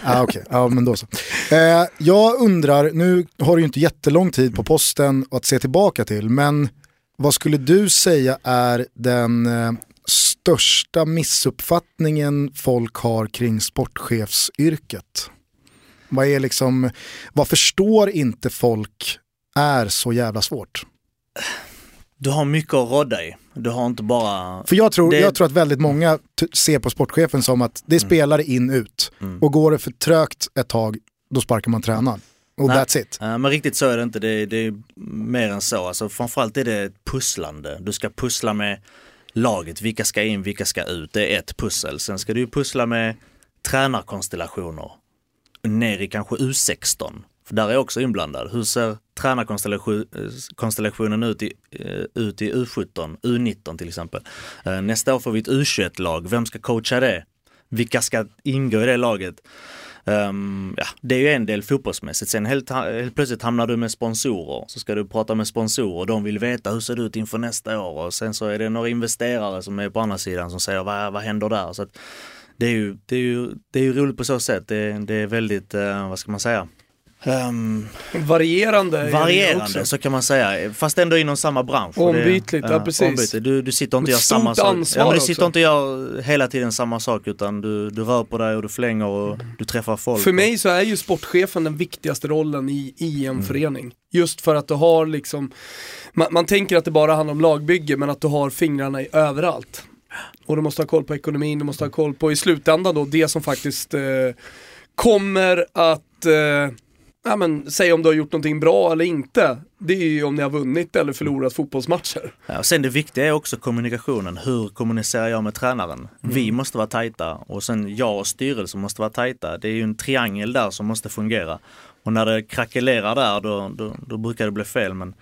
ah, Okej, okay. ja men då så. Eh, jag undrar, nu har du ju inte jättelång tid på posten att se tillbaka till, men vad skulle du säga är den eh, största missuppfattningen folk har kring sportchefsyrket? Vad är liksom, vad förstår inte folk är så jävla svårt? Du har mycket att rådda i. Du har inte bara... För jag tror, det... jag tror att väldigt många ser på sportchefen som att det är mm. spelare in ut. Mm. Och går det för trögt ett tag, då sparkar man tränaren. Och Nej, that's it. Men riktigt så är det inte, det är, det är mer än så. Alltså, framförallt är det ett pusslande. Du ska pussla med laget, vilka ska in, vilka ska ut. Det är ett pussel. Sen ska du pussla med tränarkonstellationer. Ner i kanske U16. För där är jag också inblandad. Hur ser tränarkonstellationen eh, ut i, eh, ut i U17, U19 till exempel. Eh, nästa år får vi ett U21-lag. Vem ska coacha det? Vilka ska ingå i det laget? Um, ja, det är ju en del fotbollsmässigt. Sen helt, helt, plötsligt hamnar du med sponsorer. Så ska du prata med sponsorer. De vill veta hur ser det ut inför nästa år. Och sen så är det några investerare som är på andra sidan som säger vad, vad händer där? Så att det, är ju, det, är ju, det är ju roligt på så sätt. Det, det är väldigt, uh, vad ska man säga? Um, varierande. Varierande så kan man säga, fast ändå inom samma bransch. Ombytligt, det, ja precis. Ombytligt. Du, du sitter inte och gör samma sak. Ja, men du sitter också. inte och gör hela tiden samma sak utan du, du rör på dig och du flänger och du träffar folk. För mig så är ju sportchefen den viktigaste rollen i, i en mm. förening. Just för att du har liksom, man, man tänker att det bara handlar om lagbygge men att du har fingrarna i överallt. Och du måste ha koll på ekonomin, du måste ha koll på i slutändan då det som faktiskt eh, kommer att eh, ja, men, säga om du har gjort någonting bra eller inte. Det är ju om ni har vunnit eller förlorat fotbollsmatcher. Ja, och sen det viktiga är också kommunikationen. Hur kommunicerar jag med tränaren? Mm. Vi måste vara tajta och sen jag och styrelsen måste vara tajta. Det är ju en triangel där som måste fungera. Och när det krackelerar där då, då, då brukar det bli fel. Men,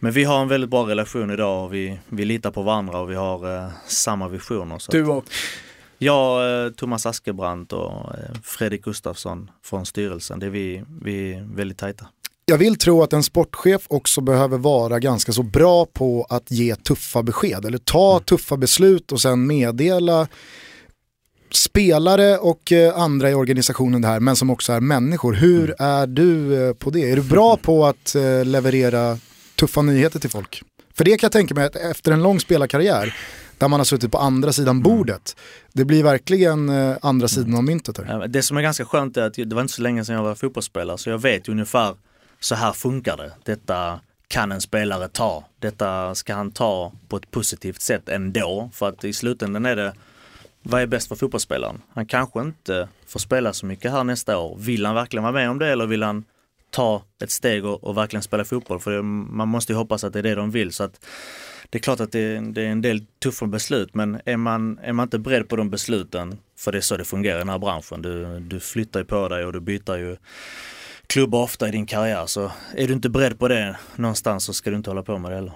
men vi har en väldigt bra relation idag och vi, vi litar på varandra och vi har eh, samma visioner. Så du och? Jag, eh, Thomas Askebrandt och eh, Fredrik Gustafsson från styrelsen, det är vi, vi är väldigt tajta. Jag vill tro att en sportchef också behöver vara ganska så bra på att ge tuffa besked eller ta mm. tuffa beslut och sen meddela spelare och eh, andra i organisationen det här, men som också är människor. Hur mm. är du på det? Är du bra på att leverera tuffa nyheter till folk? För det kan jag tänka mig att efter en lång spelarkarriär där man har suttit på andra sidan mm. bordet. Det blir verkligen eh, andra sidan av myntet. Här. Det som är ganska skönt är att det var inte så länge sedan jag var fotbollsspelare så jag vet ungefär så här funkar det. Detta kan en spelare ta. Detta ska han ta på ett positivt sätt ändå. För att i slutändan är det vad är bäst för fotbollsspelaren? Han kanske inte får spela så mycket här nästa år. Vill han verkligen vara med om det eller vill han ta ett steg och, och verkligen spela fotboll? För man måste ju hoppas att det är det de vill. Så att det är klart att det, det, är en del tuffa beslut men är man, är man inte beredd på de besluten, för det är så det fungerar i den här branschen, du, du flyttar ju på dig och du byter ju klubba ofta i din karriär så är du inte beredd på det någonstans så ska du inte hålla på med det heller.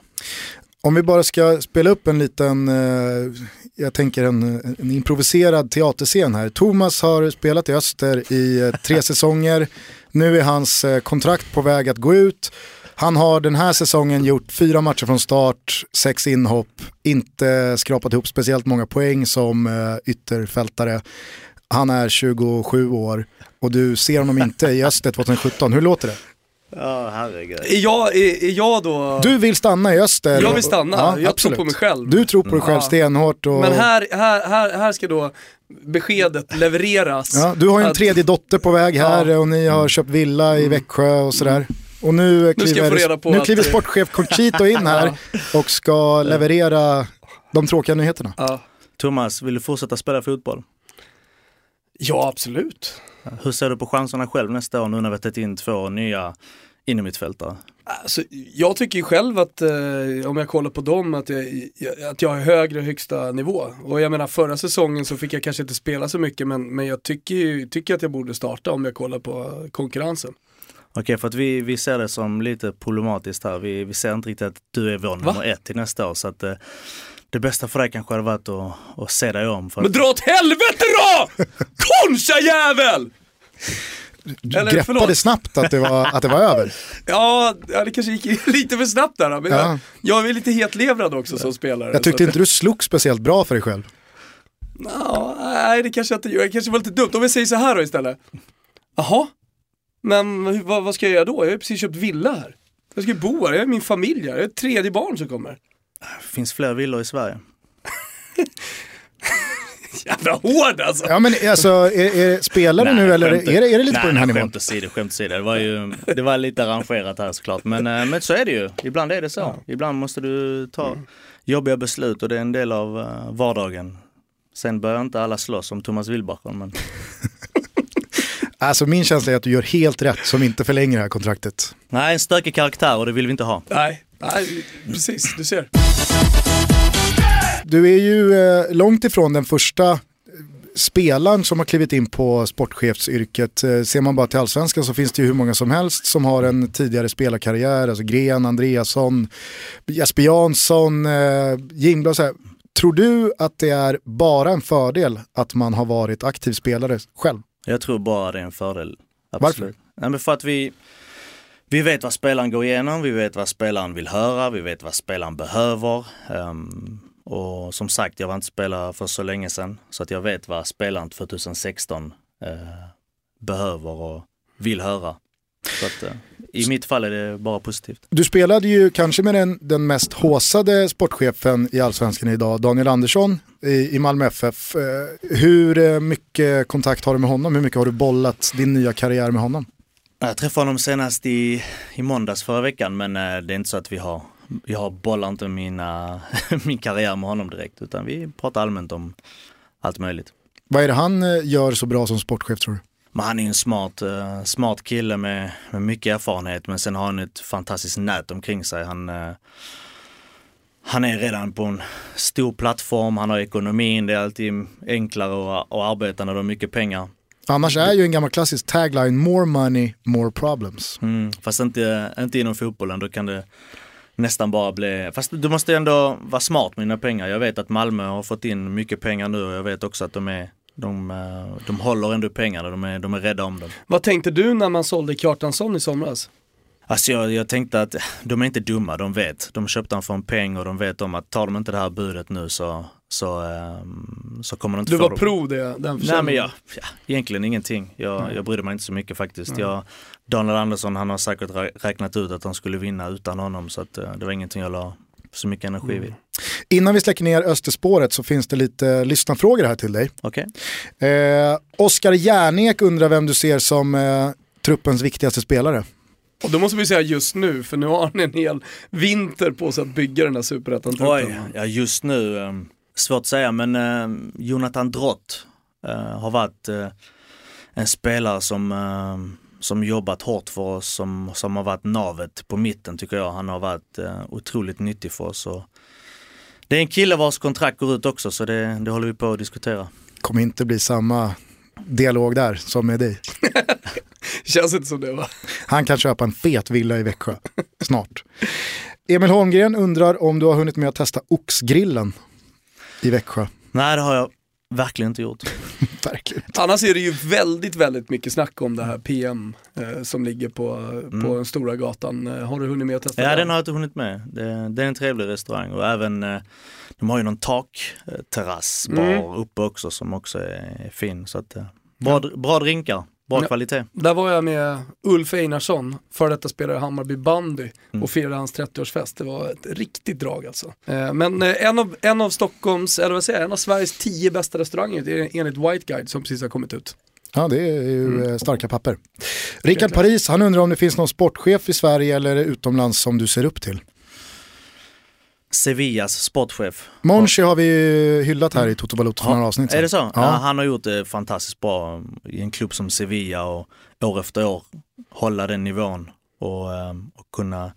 Om vi bara ska spela upp en liten, eh, jag tänker en, en, improviserad teaterscen här. Thomas har spelat i Öster i eh, tre säsonger. Nu är hans eh, kontrakt på väg att gå ut. Han har den här säsongen gjort fyra matcher från start, sex inhopp, inte skrapat ihop speciellt många poäng som uh, ytterfältare. Han är 27 år och du ser honom inte i Öster 2017. Hur låter det? Ja, herregud. Är jag, är, är jag då... Du vill stanna i Öster. Jag vill stanna, ja, jag absolut. tror på mig själv. Du tror på dig själv stenhårt. Och... Men här, här, här, här ska då beskedet levereras. Ja, du har ju en tredje dotter på väg här ja. och ni har köpt villa i mm. Växjö och sådär. Och nu kliver, nu kliver sportchef Conchito in här och ska leverera de tråkiga nyheterna. Ja. Thomas, vill du fortsätta spela fotboll? Ja, absolut. Hur ser du på chanserna själv nästa år nu när vi har tagit in två nya innermittfältare? Alltså, jag tycker ju själv att, eh, om jag kollar på dem, att jag, att jag har högre högsta nivå. Och jag menar förra säsongen så fick jag kanske inte spela så mycket men, men jag tycker, tycker att jag borde starta om jag kollar på konkurrensen. Okej, för att vi, vi ser det som lite problematiskt här. Vi, vi ser inte riktigt att du är vår nummer Va? ett till nästa år. Så att, eh, det bästa för dig kanske hade varit att, att se dig om. För Men dra åt helvete då! Koncha jävel! Du Eller, greppade förlåt. snabbt att det, var, att det var över. ja, det kanske gick lite för snabbt där. Men ja. jag, jag är lite hetlevrad också som spelare. Jag tyckte inte du slog speciellt bra för dig själv. No, nej, det kanske jag inte gör. Det kanske var lite dumt. Om vi säger så här då istället. Jaha, men vad, vad, ska jag göra då? Jag har precis köpt villa här. Jag ska bo här, jag har min familj här, jag har ett tredje barn som kommer. Det finns fler villor i Sverige. Jävla hård alltså! Ja men alltså, är, är, spelar du nu eller är det, är det lite nej, på den här nivån? Skämt åsido, skämt åsido. Det var ju det var lite arrangerat här såklart. Men, eh, men så är det ju. Ibland är det så. Ja. Ibland måste du ta mm. jobbiga beslut och det är en del av uh, vardagen. Sen börjar inte alla slåss om Thomas Wilbacher men Alltså min känsla är att du gör helt rätt som inte förlänger det här kontraktet. Nej, en stökig karaktär och det vill vi inte ha. Nej, nej precis, du ser. Du är ju eh, långt ifrån den första eh, spelaren som har klivit in på sportchefsyrket. Eh, ser man bara till allsvenskan så finns det ju hur många som helst som har en tidigare spelarkarriär. Alltså Gren, Andreasson, Jesper Jansson, eh, Jingblad. Tror du att det är bara en fördel att man har varit aktiv spelare själv? Jag tror bara det är en fördel. Absolut. Varför? Nej, men för att vi, vi vet vad spelaren går igenom, vi vet vad spelaren vill höra, vi vet vad spelaren behöver. Um, och som sagt, jag var inte spelare för så länge sedan, så att jag vet vad spelaren 2016 uh, eh, behöver och vill höra. Så att, uh, I mitt fall är det bara positivt. Du spelade ju kanske med den, den mest håsade sportchefen i allsvenskan idag, Daniel Andersson i, i Malmö FF. Eh, hur mycket kontakt har du med honom? Hur mycket har du bollat din nya karriär med honom? Jag träffade honom senast i, i måndags förra veckan men eh, det är inte så att vi har, jag har bollat inte mina, min karriär med honom direkt utan vi pratar allmänt om allt möjligt. Vad är det han gör så bra som sportchef tror du? Men han är en smart, eh, smart kille med, med mycket erfarenhet men sen har han ett fantastiskt nät omkring sig. Han, eh, han är redan på en stor plattform, han har ekonomin, det är alltid enklare att, att arbeta när du har mycket pengar. Annars är ju en gammal klassisk tagline, more money, more problems. Mm, fast inte, inte inom fotbollen, då kan det nästan bara bli, fast du måste ändå vara smart med dina pengar. Jag vet att Malmö har fått in mycket pengar nu och jag vet också att de är de, eh, de håller ändå pengarna, de är, de är rädda om dem. Vad tänkte du när man sålde Kjartansson i somras? Alltså jag, jag tänkte att de är inte dumma, de vet. De köpte honom för en peng och de vet om att tar de inte det här budet nu så, så, um, så kommer de inte du få var dem. pro det, den Nej men jag, ja, egentligen ingenting. Jag, jag brydde mig inte så mycket faktiskt. Jag, Daniel Andersson han har säkert rä- räknat ut att de skulle vinna utan honom så att, uh, det var ingenting jag la så mycket energi vid. Innan vi släcker ner Österspåret så finns det lite lyssnarfrågor här till dig. Okej? Eh, Oskar Järnek undrar vem du ser som eh, truppens viktigaste spelare. Och då måste vi säga just nu, för nu har han en hel vinter på sig att bygga den här superettan-truppen. ja just nu, um, svårt att säga men um, Jonathan Drott uh, har varit uh, en spelare som, um, som jobbat hårt för oss, som, som har varit navet på mitten tycker jag. Han har varit uh, otroligt nyttig för oss. Och det är en kille vars kontrakt går ut också så det, det håller vi på att diskutera. Kommer inte bli samma dialog där som med dig. Känns inte som det va? Han kan köpa en fet villa i Växjö snart. Emil Holmgren undrar om du har hunnit med att testa oxgrillen i Växjö. Nej det har jag verkligen inte gjort. Verkligen. Annars är det ju väldigt, väldigt mycket snack om det här PM eh, som ligger på, på den stora gatan. Eh, har du hunnit med att testa Ja den har jag inte hunnit med. Det, det är en trevlig restaurang och även eh, de har ju någon takterrass bar Mm. uppe också som också är fin. Så att, eh, bra, bra drinkar, bra Ja. kvalitet. Där var jag med Ulf Einarsson, före detta spelare i Hammarby bandy Mm. och firade hans 30-årsfest. Det var ett riktigt drag alltså. Eh, Men eh, en av, en av Stockholms, eller vad säger jag, en av Sveriges tio bästa restauranger det är enligt White Guide som precis har kommit ut. Ja, det är ju Mm. eh, starka papper. Rickard Paris, han undrar om det finns någon sportchef i Sverige eller utomlands som du ser upp till. Sevillas sportchef. Monchi har vi ju hyllat här i Toto Balotto för några avsnitt Är det så? sedan. Ja. Ja. han har gjort det fantastiskt bra i en klubb som Sevilla och år efter år hålla den nivån och, eh, och kunna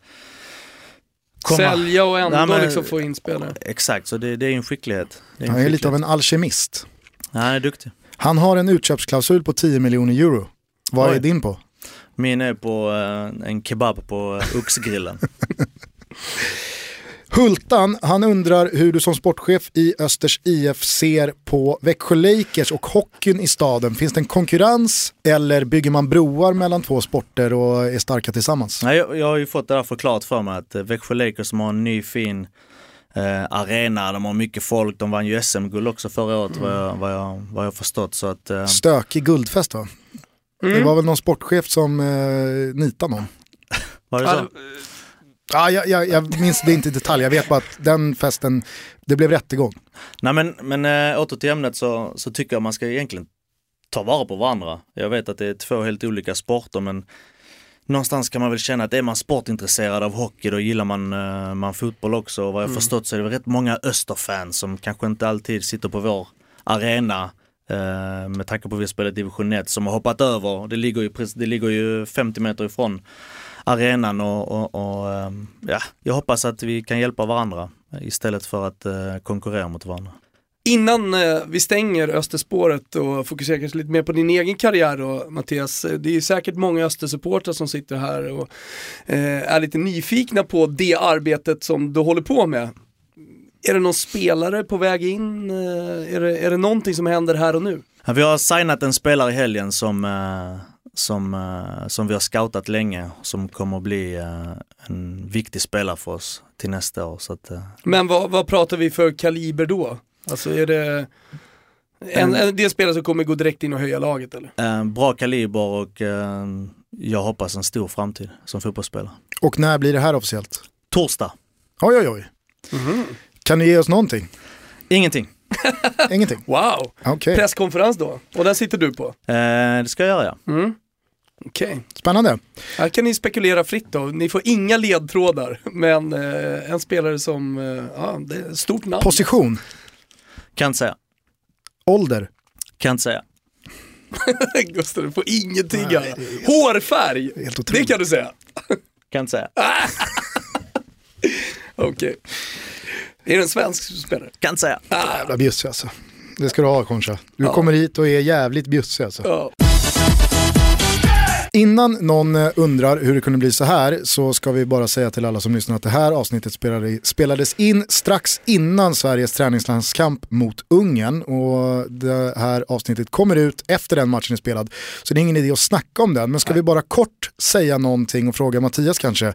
komma. Sälja och ändå Nej, men- liksom få in spelare. Exakt, så det, det är en skicklighet. Det en Han är lite av skicklighet. en alkemist. Han är duktig. Han har en utköpsklausul på 10 miljoner euro. Vad Oj. är din på? Min är på eh, en kebab på Oxgrillen. Hultan, han undrar hur du som sportchef i Östers IF ser på Växjö Lakers och hockeyn i staden. Finns det en konkurrens eller bygger man broar mellan två sporter och är starka tillsammans? Nej, jag, jag har ju fått det där förklarat för mig att Växjö Lakers som har en ny fin eh, arena, de har mycket folk, de vann ju SM-guld också förra året vad, jag, vad, jag, vad jag förstått. Så att, eh, Stökig guldfest va? Det var väl någon sportchef som eh, nitade någon. var det så? Ja, Ja, jag, jag, jag minns det inte i detalj, jag vet bara att den festen, det blev rättegång. Nej men, men äh, åter till ämnet så, så tycker jag man ska egentligen ta vara på varandra. Jag vet att det är två helt olika sporter men någonstans kan man väl känna att är man sportintresserad av hockey då gillar man, eh, man fotboll också. Och vad jag förstått så är det rätt många Österfans som kanske inte alltid sitter på vår arena eh, med tanke på att vi spelar division 1 som har hoppat över. Det ligger ju, det ligger ju 50 meter ifrån arenan och, och, och eh, ja, jag hoppas att vi kan hjälpa varandra istället för att eh, konkurrera mot varandra. Innan eh, vi stänger Österspåret och fokuserar kanske lite mer på din egen karriär då, Mattias. Eh, Det är säkert många Östersupportrar som sitter här och är lite nyfikna på det arbetet som du håller på med. Är det någon spelare på väg in? Är, det, är det någonting som händer här och nu? Vi har signat en spelare i helgen som, som, eh, som vi har scoutat länge, som kommer att bli eh, en viktig spelare för oss till nästa år. Så att, eh, Men vad, vad pratar vi för kaliber då? Alltså är det en, en, det en spelare som kommer gå direkt in och höja laget eller? eh, bra kaliber och eh, jag hoppas en stor framtid som fotbollsspelare. Och när blir det här officiellt? Torsdag, Oj oj oj. Kan du ge oss någonting? ingenting. Ingenting? Wow! Okej, Presskonferens då, och den sitter du på. Eh, det ska jag göra ja. Mm. Okej. spännande. Här kan ni spekulera fritt då. Ni får inga ledtrådar, men eh, en spelare som, eh, ja, det är ett stort namn. Position, Kan inte säga. ålder, Kan inte säga. Gustav, du får ingenting göra. Hårfärg, helt det otroligt. kan du säga. Kan inte säga. Okej. Är det en svensk spelare? Kan inte säga. Jävla bjussig alltså. Det ska du ha Concha. Du Ja. kommer hit och är jävligt bjussig alltså. Ja. Innan någon eh, undrar hur det kunde bli så här så ska vi bara säga till alla som lyssnar att det här avsnittet spelade, spelades in strax innan Sveriges träningslandskamp mot Ungern och det här avsnittet kommer ut efter den matchen är spelad. Så det är ingen idé att snacka om den, men ska vi bara kort säga någonting och fråga Mattias kanske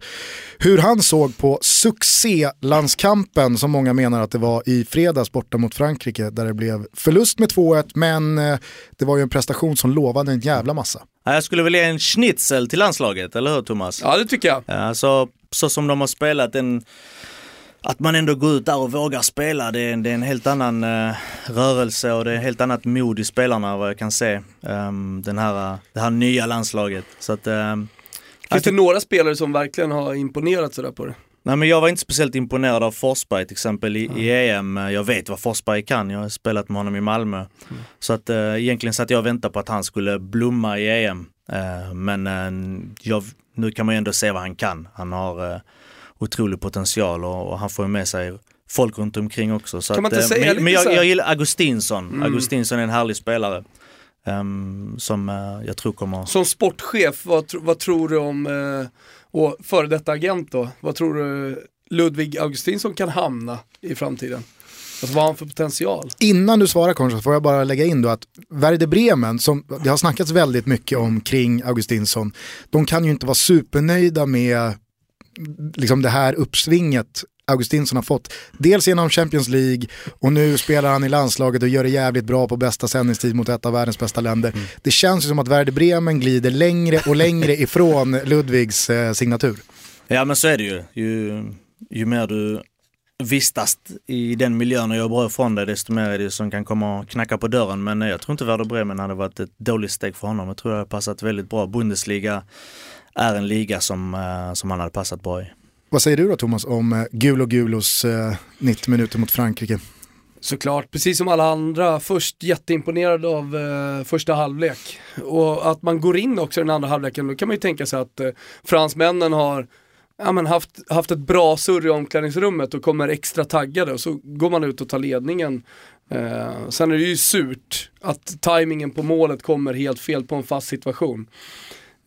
hur han såg på succélandskampen som många menar att det var i fredags borta mot Frankrike där det blev förlust med 2-1 men eh, det var ju en prestation som lovade en jävla massa. Ja, Jag skulle vilja ge en schnitzel till landslaget, eller hur Thomas? ja, det tycker jag. Alltså, så som de har spelat, en, att man ändå går ut där och vågar spela, det är, en- det är en helt annan eh, rörelse och det är ett helt annat mod i spelarna vad jag kan se. Ehm, den här, det här nya landslaget. Så att, ehm, Finns det några spelare som verkligen har imponerat sådär på det? Nej men jag var inte speciellt imponerad av Forsberg till exempel i, i EM. Jag vet vad Forsberg kan, jag har spelat med honom i Malmö. Så att eh, egentligen satt jag och väntade på att han skulle blomma i EM. Eh, men eh, jag, nu kan man ju ändå se vad han kan. Han har eh, otrolig potential och, och han får med sig folk runt omkring också. Så Kan man att, inte eh, säga men lite men jag, jag gillar Augustinsson. Mm. Augustinsson är en härlig spelare. ehm, som eh, jag tror kommer... Som sportchef, vad, tro- vad tror du om, eh, och före detta agent då, vad tror du Ludvig Augustinsson kan hamna i framtiden? Alltså vad har han för potential? Innan du svarar Concha får jag bara lägga in då att Werder Bremen, som det har snackats väldigt mycket om kring Augustinsson, de kan ju inte vara supernöjda med liksom det här uppsvinget Augustinsson har fått. Dels genom Champions League och nu spelar han i landslaget och gör det jävligt bra på bästa sändningstid mot ett av världens bästa länder. Det känns ju som att Werder Bremen glider längre och längre ifrån Ludvigs eh, signatur. Ja men så är det ju. Ju, ju mer du vistas i den miljön och gör bra ifrån dig desto mer är det som kan komma och knacka på dörren. Men eh, jag tror inte Werder Bremen hade varit ett dåligt steg för honom. Jag tror det hade passat väldigt bra. Bundesliga är en liga som, eh, som han hade passat bra i. Vad säger du då Thomas om eh, Gulo Gulos eh, 90 minuter mot Frankrike? Såklart, precis som alla andra, först jätteimponerad av eh, första halvlek. Och att man går in också i den andra halvleken, då kan man ju tänka sig att eh, fransmännen har ja, men haft, haft ett bra surr i omklädningsrummet och kommer extra taggade och så går man ut och tar ledningen. Eh, sen är det ju surt att tajmingen på målet kommer helt fel på en fast situation.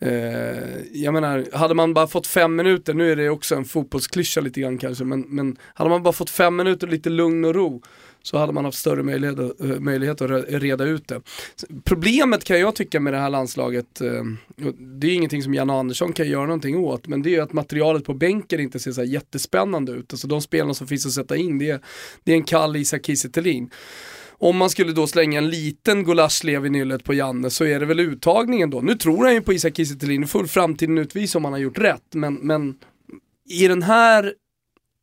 Eh, jag menar, hade man bara fått fem minuter, nu är det också en fotbollsklyscha lite grann kanske, men, men hade man bara fått fem minuter lite lugn och ro så hade man haft större möjlighet, eh, möjlighet att reda ut det. Problemet kan jag tycka med det här landslaget, eh, det är ingenting som Janne Andersson kan göra någonting åt, men det är ju att materialet på bänken inte ser så här jättespännande ut. Alltså de spelarna som finns att sätta in, det är, det är en kall Isak Kiese Thelin. Om man skulle då slänga en liten gulaschlev i nyllet på Janne så är det väl uttagningen då. Nu tror han ju på Isak Kiese Thelin, nu får framtiden utvisa om han har gjort rätt, men, men i den här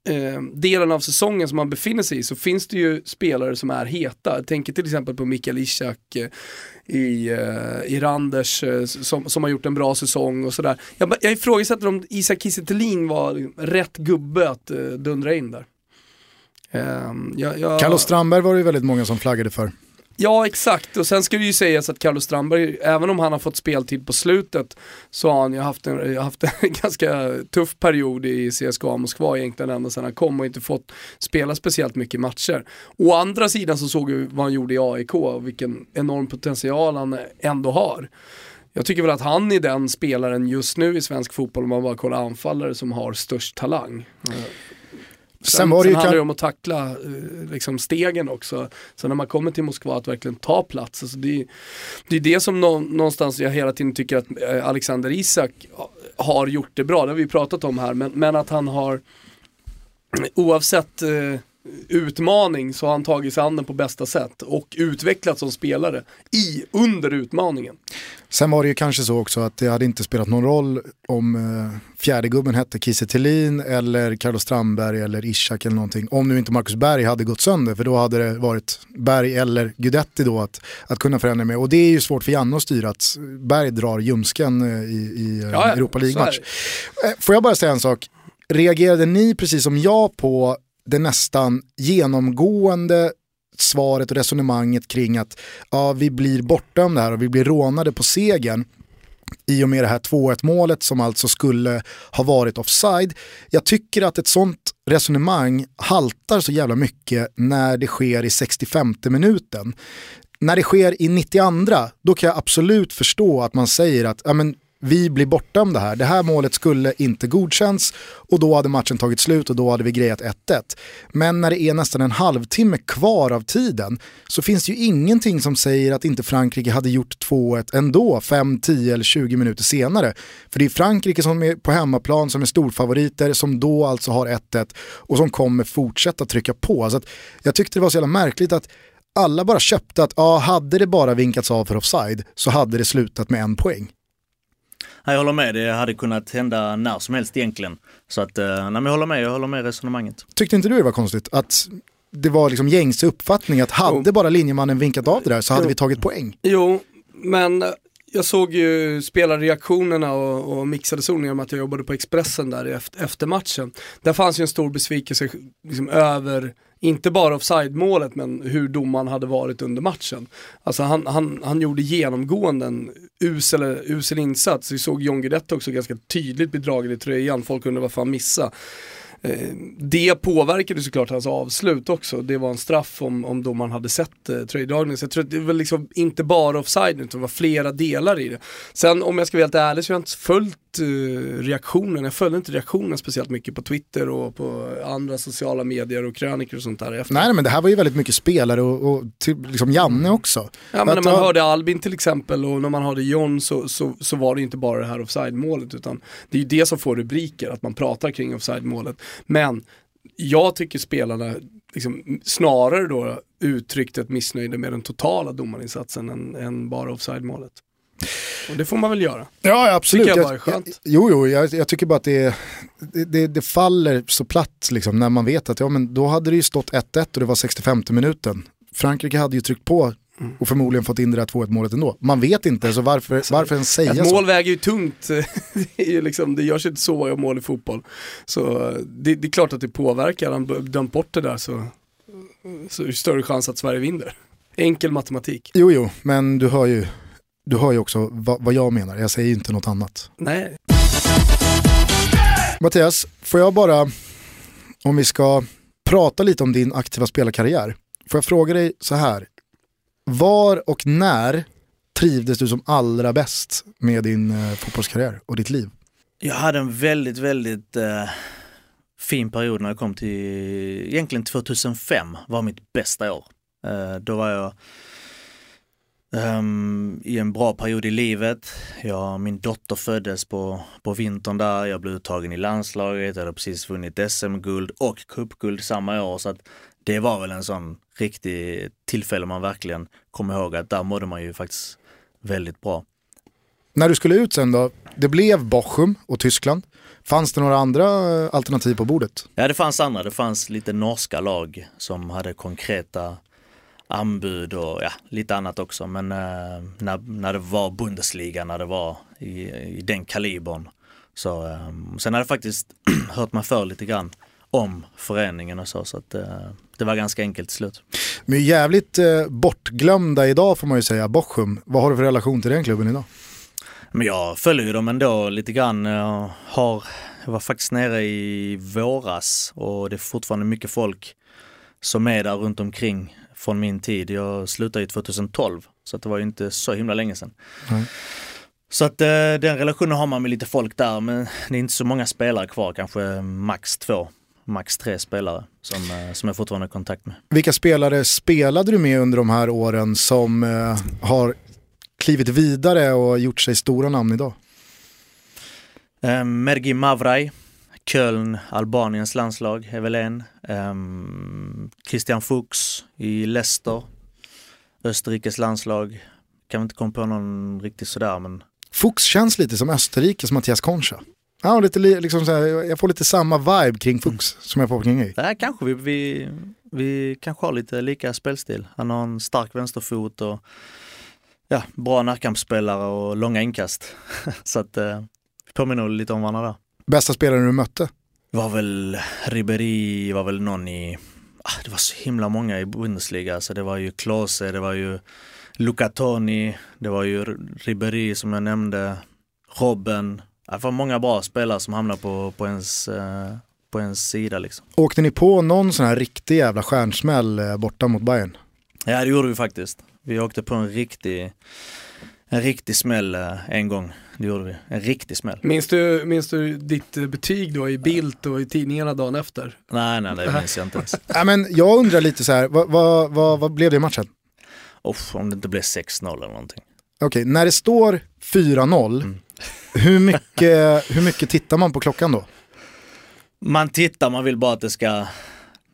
eh, delen av säsongen som man befinner sig i så finns det ju spelare som är heta. Jag tänker till exempel på Mikael Ishak eh, i, eh, i Randers eh, som, som har gjort en bra säsong och sådär. Jag, jag ifrågasätter om Isak Kiese Thelin var rätt gubbe att eh, dundra in där. Ehm, jag, jag, Carlos Strandberg var det ju väldigt många som flaggade för. Ja exakt, och sen ska det ju sägas att Carlos Strandberg, även om han har fått speltid på slutet, så har han ju haft en, haft en ganska tuff period i CSKA Moskva egentligen ända sedan han kom och inte fått spela speciellt mycket matcher. Å andra sidan så såg vi vad han gjorde i AIK och vilken enorm potential han ändå har. Jag tycker väl att han är den spelaren just nu i svensk fotboll, om man bara kollar anfallare, som har störst talang. Sen, Sen var det ju handlar kan- det om att tackla eh, liksom stegen också. Så när man kommer till Moskva att verkligen ta plats. Alltså det, är- det är det som nå, någonstans jag hela tiden tycker att eh, Alexander Isak har gjort det bra. Det har vi pratat om här. Men, men att han har oavsett eh, utmaning så har han tagit sig an den på bästa sätt och utvecklats som spelare i, under utmaningen. Sen var det ju kanske så också att det hade inte spelat någon roll om eh, fjärde gubben hette Kiese Thelin eller Carlos Strandberg eller Ishak eller någonting. Om nu inte Marcus Berg hade gått sönder för då hade det varit Berg eller Gudetti då att, att kunna förändra med. Och det är ju svårt för Janne att styra att Berg drar ljumsken eh, i, i eh, Ja, Europa League-match. Eh, Får jag bara säga en sak? Reagerade ni precis som jag på det nästan genomgående svaret och resonemanget kring att ja, vi blir bortdömda här och vi blir rånade på segern i och med det här 2-1 målet som alltså skulle ha varit offside. Jag tycker att ett sånt resonemang haltar så jävla mycket när det sker i 65 minuten. När det sker i 92, då kan jag absolut förstå att man säger att ja, men, vi blir bortdömda här. Det här målet skulle inte godkänts och då hade matchen tagit slut och då hade vi grejat 1-1. Men när det är nästan en halvtimme kvar av tiden så finns det ju ingenting som säger att inte Frankrike hade gjort 2-1 ändå 5, 10 eller 20 minuter senare. För det är Frankrike som är på hemmaplan som är storfavoriter som då alltså har 1-1 och som kommer fortsätta trycka på. Så jag tyckte det var så jävla märkligt att alla bara köpte att ja, hade det bara vinkats av för offside så hade det slutat med en poäng. Jag håller med, det hade kunnat hända när som helst egentligen. Så att, eh, nej, men jag håller med, jag håller med resonemanget. Tyckte inte du det var konstigt att det var liksom gängse uppfattning att hade bara linjemannen vinkat av det där så hade jo. vi tagit poäng? Jo, men jag såg ju spelarreaktionerna och, och mixade zonen genom att jag jobbade på Expressen där efter, efter matchen. Där fanns ju en stor besvikelse liksom, över inte bara offside-målet men hur domaren hade varit under matchen. Alltså han, han, han gjorde genomgående en usel, usel insats. Vi såg John Guidetti också ganska tydligt bedragen i tröjan, folk undrade varför han missade. Eh, det påverkade såklart hans avslut också. Det var en straff om, om domaren hade sett eh, tröjdragningen. Så jag tror att det var liksom inte bara offside utan det var flera delar i det. Sen om jag ska vara helt ärlig så har jag inte följt reaktionen. Jag följde inte reaktionen speciellt mycket på Twitter och på andra sociala medier och krönikor och sånt där. Efter. Nej men det här var ju väldigt mycket spelare och, och till, liksom Janne också. Ja men när man hörde Albin till exempel och när man hörde John så, så, så var det inte bara det här offside-målet utan det är ju det som får rubriker, att man pratar kring offside-målet. Men jag tycker spelarna liksom, snarare då uttryckte ett missnöje med den totala domarinsatsen än, än bara offside-målet. Och det får man väl göra. Ja, absolut. Tycker jag bara är skönt. Jag, jo, jo, jag, jag, tycker bara att det, det, det, faller så platt liksom, när man vet att ja, men då hade det ju stått 1-1 och det var 65 minuten. Frankrike hade ju tryckt på och förmodligen fått in det där 2-1 målet ändå. Man vet inte, så varför, alltså, varför ens säga så? Ett mål väger ju tungt, det, är liksom, det görs inte så många mål i fotboll. Så det, det är klart att det påverkar, han dömt bort det där så, så är det större chans att Sverige vinner. Enkel matematik. Jo, jo, men du hör ju, du hör ju också vad, vad jag menar, jag säger ju inte något annat. Nej. Mattias, får jag bara, om vi ska prata lite om din aktiva spelarkarriär, får jag fråga dig så här, var och när trivdes du som allra bäst med din eh, fotbollskarriär och ditt liv? Jag hade en väldigt, väldigt eh, fin period när jag kom till, egentligen 2005 var mitt bästa år. Eh, då var jag um, i en bra period i livet. Jag, min dotter föddes på, på vintern där, jag blev uttagen i landslaget, jag hade precis vunnit SM-guld och cupguld samma år. Så att det var väl en sån riktig tillfälle man verkligen kommer ihåg att där mådde man ju faktiskt väldigt bra. När du skulle ut sen då, det blev Bochum och Tyskland. Fanns det några andra eh, alternativ på bordet? Ja det fanns andra, det fanns lite norska lag som hade konkreta anbud och ja, lite annat också. Men eh, när, när det var Bundesliga, när det var i, i den kalibern. Så, eh, sen hade jag faktiskt hört mig för lite grann om föreningen och så. Så att, eh, det var ganska enkelt till slut. Men jävligt eh, bortglömda idag får man ju säga, Bochum. Vad har du för relation till den klubben idag? Men jag följer ju dem ändå lite grann. Jag, har, jag var faktiskt nere i våras och det är fortfarande mycket folk som är där runt omkring från min tid. Jag slutade ju 2012 så det var ju inte så himla länge sedan. Mm. Så att eh, den relationen har man med lite folk där men det är inte så många spelare kvar, kanske max två max tre spelare som, eh, som jag fortfarande har kontakt med. Vilka spelare spelade du med under de här åren som eh, har klivit vidare och gjort sig stora namn idag? Mergi Mavraj, Köln, Albaniens landslag är väl en. Eh, Christian Fuchs i Leicester, Österrikes landslag. Kan inte komma på någon riktigt sådär men Fuchs känns lite som Österrikes Mattias Concha. Ja, lite, liksom här, jag får lite samma vibe kring Fuchs mm. som jag får kring dig. Ja, kanske vi, vi, vi kanske har lite lika spelstil. Han har en stark vänsterfot och ja, bra närkampsspelare och långa inkast. så att eh, vi påminner lite om varandra där. Bästa spelaren du mötte? Var väl Ribéry, var väl någon i ah, det var så himla många i Bundesliga. Alltså det var ju Klose, det var ju Luca Toni, det var ju Ribéry som jag nämnde, Robben. Det var många bra spelare som hamnade på, på, ens, eh, på ens sida. Liksom. Åkte ni på någon sån här riktig jävla stjärnsmäll eh, borta mot Bayern? Ja det gjorde vi faktiskt. Vi åkte på en riktig, en riktig smäll eh, en gång. Det gjorde vi. En riktig smäll. Minns du, minns du ditt eh, betyg då i Bild och i tidningarna dagen efter? Nej, nej, det minns jag inte ens. Ja, men jag undrar lite så här, vad, vad, vad, vad blev det i matchen? Uff, om det inte blev 6-0 eller någonting. Okej, när det står 4-0, hur, mycket, hur mycket tittar man på klockan då? Man tittar, man vill bara att det ska,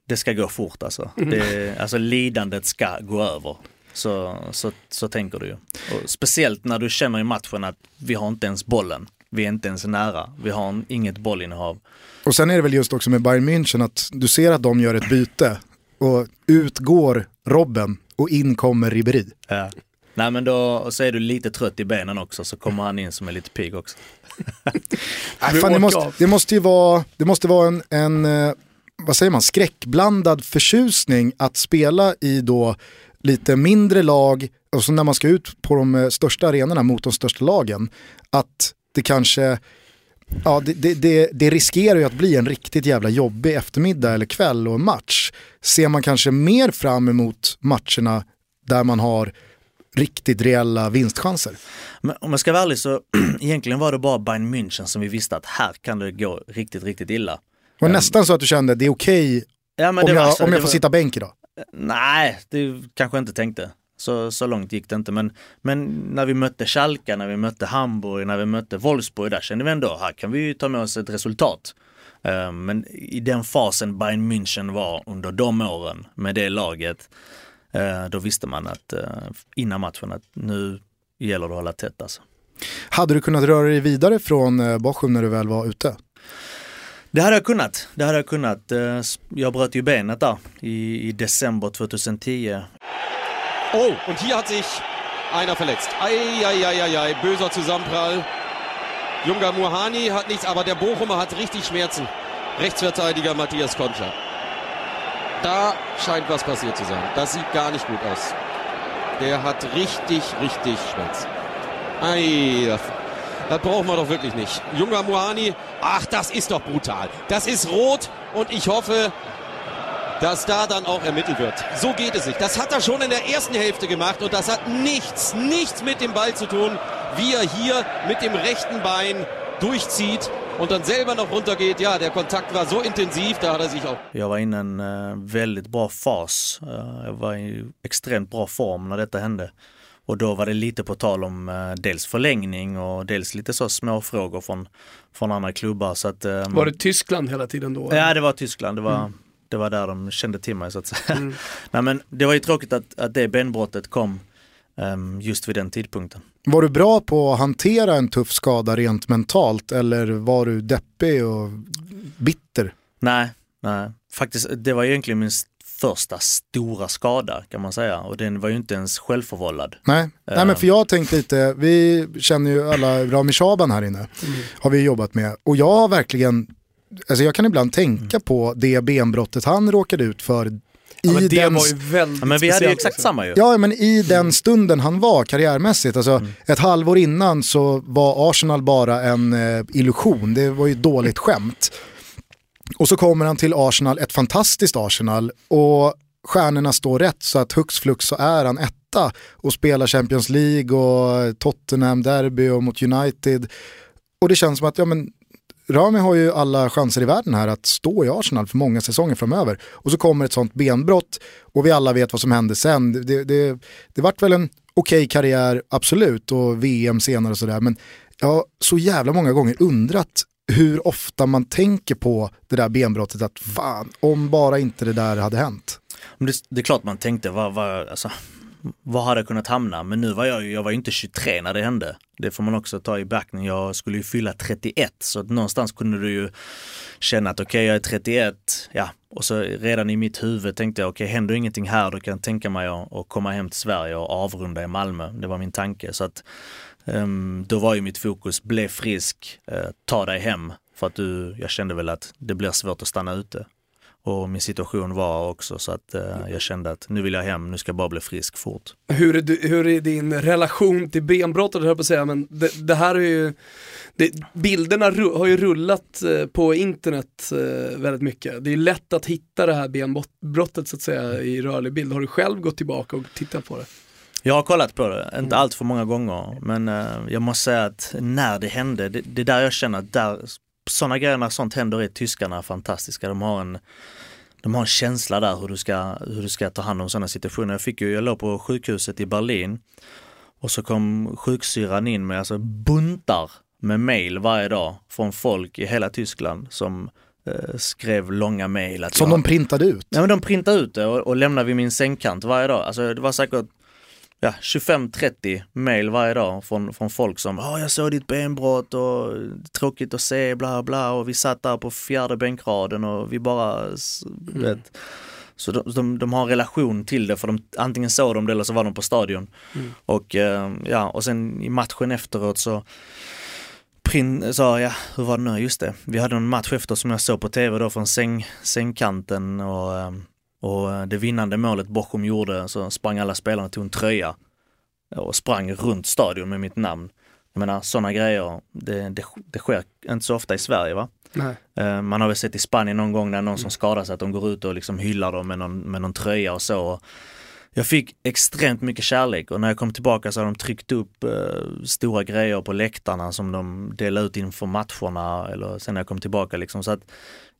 det ska gå fort alltså. Det, alltså lidandet ska gå över. Så, så, så tänker du ju. Och speciellt när du känner i matchen att vi har inte ens bollen. Vi är inte ens nära. Vi har inget bollinnehav. Och sen är det väl just också med Bayern München att du ser att de gör ett byte och ut går Robben och in kommer Ribéry. Ja. Nej men då, så är du lite trött i benen också så kommer han in som är lite pigg också. Nej, fan, det, måste, det måste ju vara, det måste vara en, en eh, vad säger man, skräckblandad förtjusning att spela i då lite mindre lag och så när man ska ut på de eh, största arenorna mot de största lagen, att det kanske, ja det, det, det, det riskerar ju att bli en riktigt jävla jobbig eftermiddag eller kväll och match. Ser man kanske mer fram emot matcherna där man har riktigt reella vinstchanser? Men om jag ska vara ärlig så egentligen var det bara Bayern München som vi visste att här kan det gå riktigt, riktigt illa. Det var nästan så att du kände det är okej Ja, men om, jag, alltså- om jag får var- sitta bänk idag. Nej, det kanske jag inte tänkte. Så, så långt gick det inte. Men, men när vi mötte Schalke, när vi mötte Hamburg, när vi mötte Wolfsburg, där kände vi ändå, här kan vi ju ta med oss ett resultat. Eh, men i den fasen Bayern München var under de åren med det laget, eh, då visste man att eh, innan matchen att nu gäller det att hålla tätt alltså. Hade du kunnat röra dig vidare från Bochum när du väl var ute? Det hade jag kunnat. Det hade jag kunnat. Eh, Jag bröt ju benet där i, i december 2010. Oh, und hier hat sich einer verletzt. Eieieiei, böser Zusammenprall. Junga Muhani hat nichts, aber der Bochumer hat richtig Schmerzen. Rechtsverteidiger Matthias Concha. Da scheint was passiert zu sein. Das sieht gar nicht gut aus. Der hat richtig, richtig Schmerz. Ei, das, brauchen wir doch wirklich nicht. Junga Muhani, ach, das ist doch brutal. Das ist rot und ich hoffe, dass da dann auch ermittelt wird. So geht es nicht. Das hat er schon in der ersten Hälfte gemacht und das hat nichts, nichts mit dem Ball zu tun, wie er hier mit dem rechten Bein durchzieht und dann selber noch runtergeht. Ja, der Kontakt war so intensiv, da hat er sich auch Jag var inne i en eh, väldigt bra fas. Eh, jag var i extremt form när detta hände. Och då var det lite på tal om eh, dels förlängning och dels lite så små frågor från, från andra klubbar. Så att, eh, Var det Tyskland hela tiden då? Ja, det var Tyskland. Det var, det var där de kände till mig så att säga. Nej, men det var ju tråkigt att, att det benbrottet kom ehm, just vid den tidpunkten. Var du bra på att hantera en tuff skada rent mentalt eller var du deppig och bitter? Nej, nej. Faktiskt, det var egentligen min första stora skada kan man säga. Och den var ju inte ens självförvållad. Nej, Nej men för jag har tänkt lite, vi känner ju alla Rami Shaban här inne, har vi jobbat med. Och jag har verkligen, alltså jag kan ibland tänka på det benbrottet han råkade ut för i Ja, men det den var ju väldigt Ja, men vi hade ju exakt samma ju. Ja, men i den stunden han var karriärmässigt, alltså Mm. ett halvår innan så var Arsenal bara en eh, illusion, det var ju dåligt skämt. Och så kommer han till Arsenal, ett fantastiskt Arsenal, och stjärnorna står rätt så att hux flux så är han etta och spelar Champions League och Tottenham Derby och mot United. Och det känns som att, ja men Rami har ju alla chanser i världen här att stå i Arsenal för många säsonger framöver. Och så kommer ett sånt benbrott och vi alla vet vad som hände sen. Det, det, det, det vart väl en okej karriär, absolut, och VM senare och sådär. Men jag har så jävla många gånger undrat hur ofta man tänker på det där benbrottet att fan, om bara inte det där hade hänt. Men det, det är klart man tänkte, vad, vad, alltså, vad hade jag kunnat hamna? Men nu var jag ju, jag var ju inte 23 när det hände. Det får man också ta i beaktning. Jag skulle ju fylla 31 så att någonstans kunde du ju känna att okej jag är 31, ja. Och så redan i mitt huvud tänkte jag okej händer ingenting här då kan jag tänka mig att, att komma hem till Sverige och avrunda i Malmö. Det var min tanke. Så att Ehm, då var ju mitt fokus, bli frisk, eh, ta dig hem. För att du, jag kände väl att det blir svårt att stanna ute. och min situation var också så att eh, jag kände att nu vill jag hem, nu ska jag bara bli frisk fort. Hur är, du, hur är din relation till benbrottet, höll på att säga, men det, det här är ju det, bilderna har ju rullat eh, på internet eh, väldigt mycket. Det är lätt att hitta det här benbrottet så att säga i rörlig bild. Har du själv gått tillbaka och tittat på det? Jag har kollat på det, inte allt för många gånger, men uh, jag måste säga att när det hände, det, det är där jag känner att där, sådana grejer när sånt händer är tyskarna fantastiska. De har en, de har en känsla där hur du ska, hur du ska ta hand om sådana situationer. Jag fick ju, jag låg på sjukhuset i Berlin och så kom sjuksyran in med alltså buntar med mail varje dag från folk i hela Tyskland som eh, skrev långa mail. Som jag, de printade ut? Ja men de printade ut det och, och lämnade vid min sängkant varje dag. Alltså det var säkert ja, 25-30 mail varje dag från, från folk som oh, jag såg ditt benbrott och tråkigt att se bla bla och vi satt där på fjärde bänkraden och vi bara, mm. vet. Så de, de, de, har en relation till det för de, antingen såg de det eller så var de på stadion. Mm. Och eh, ja, och sen i matchen efteråt så Prin sa, ja hur var det nu, just det, vi hade en match efter som jag såg på tv då från säng, sängkanten och eh, och det vinnande målet Bochum gjorde så sprang alla spelarna tog en tröja och sprang runt stadion med mitt namn. Jag menar sådana grejer, det, det, det sker inte så ofta i Sverige va? Nej. Eh, man har väl sett i Spanien någon gång när någon som skadar sig att de går ut och liksom hyllar dem med någon, med någon tröja och så. Jag fick extremt mycket kärlek och när jag kom tillbaka så har de tryckt upp eh, stora grejer på läktarna som de delade ut inför matcherna eller sen när jag kom tillbaka liksom. Så att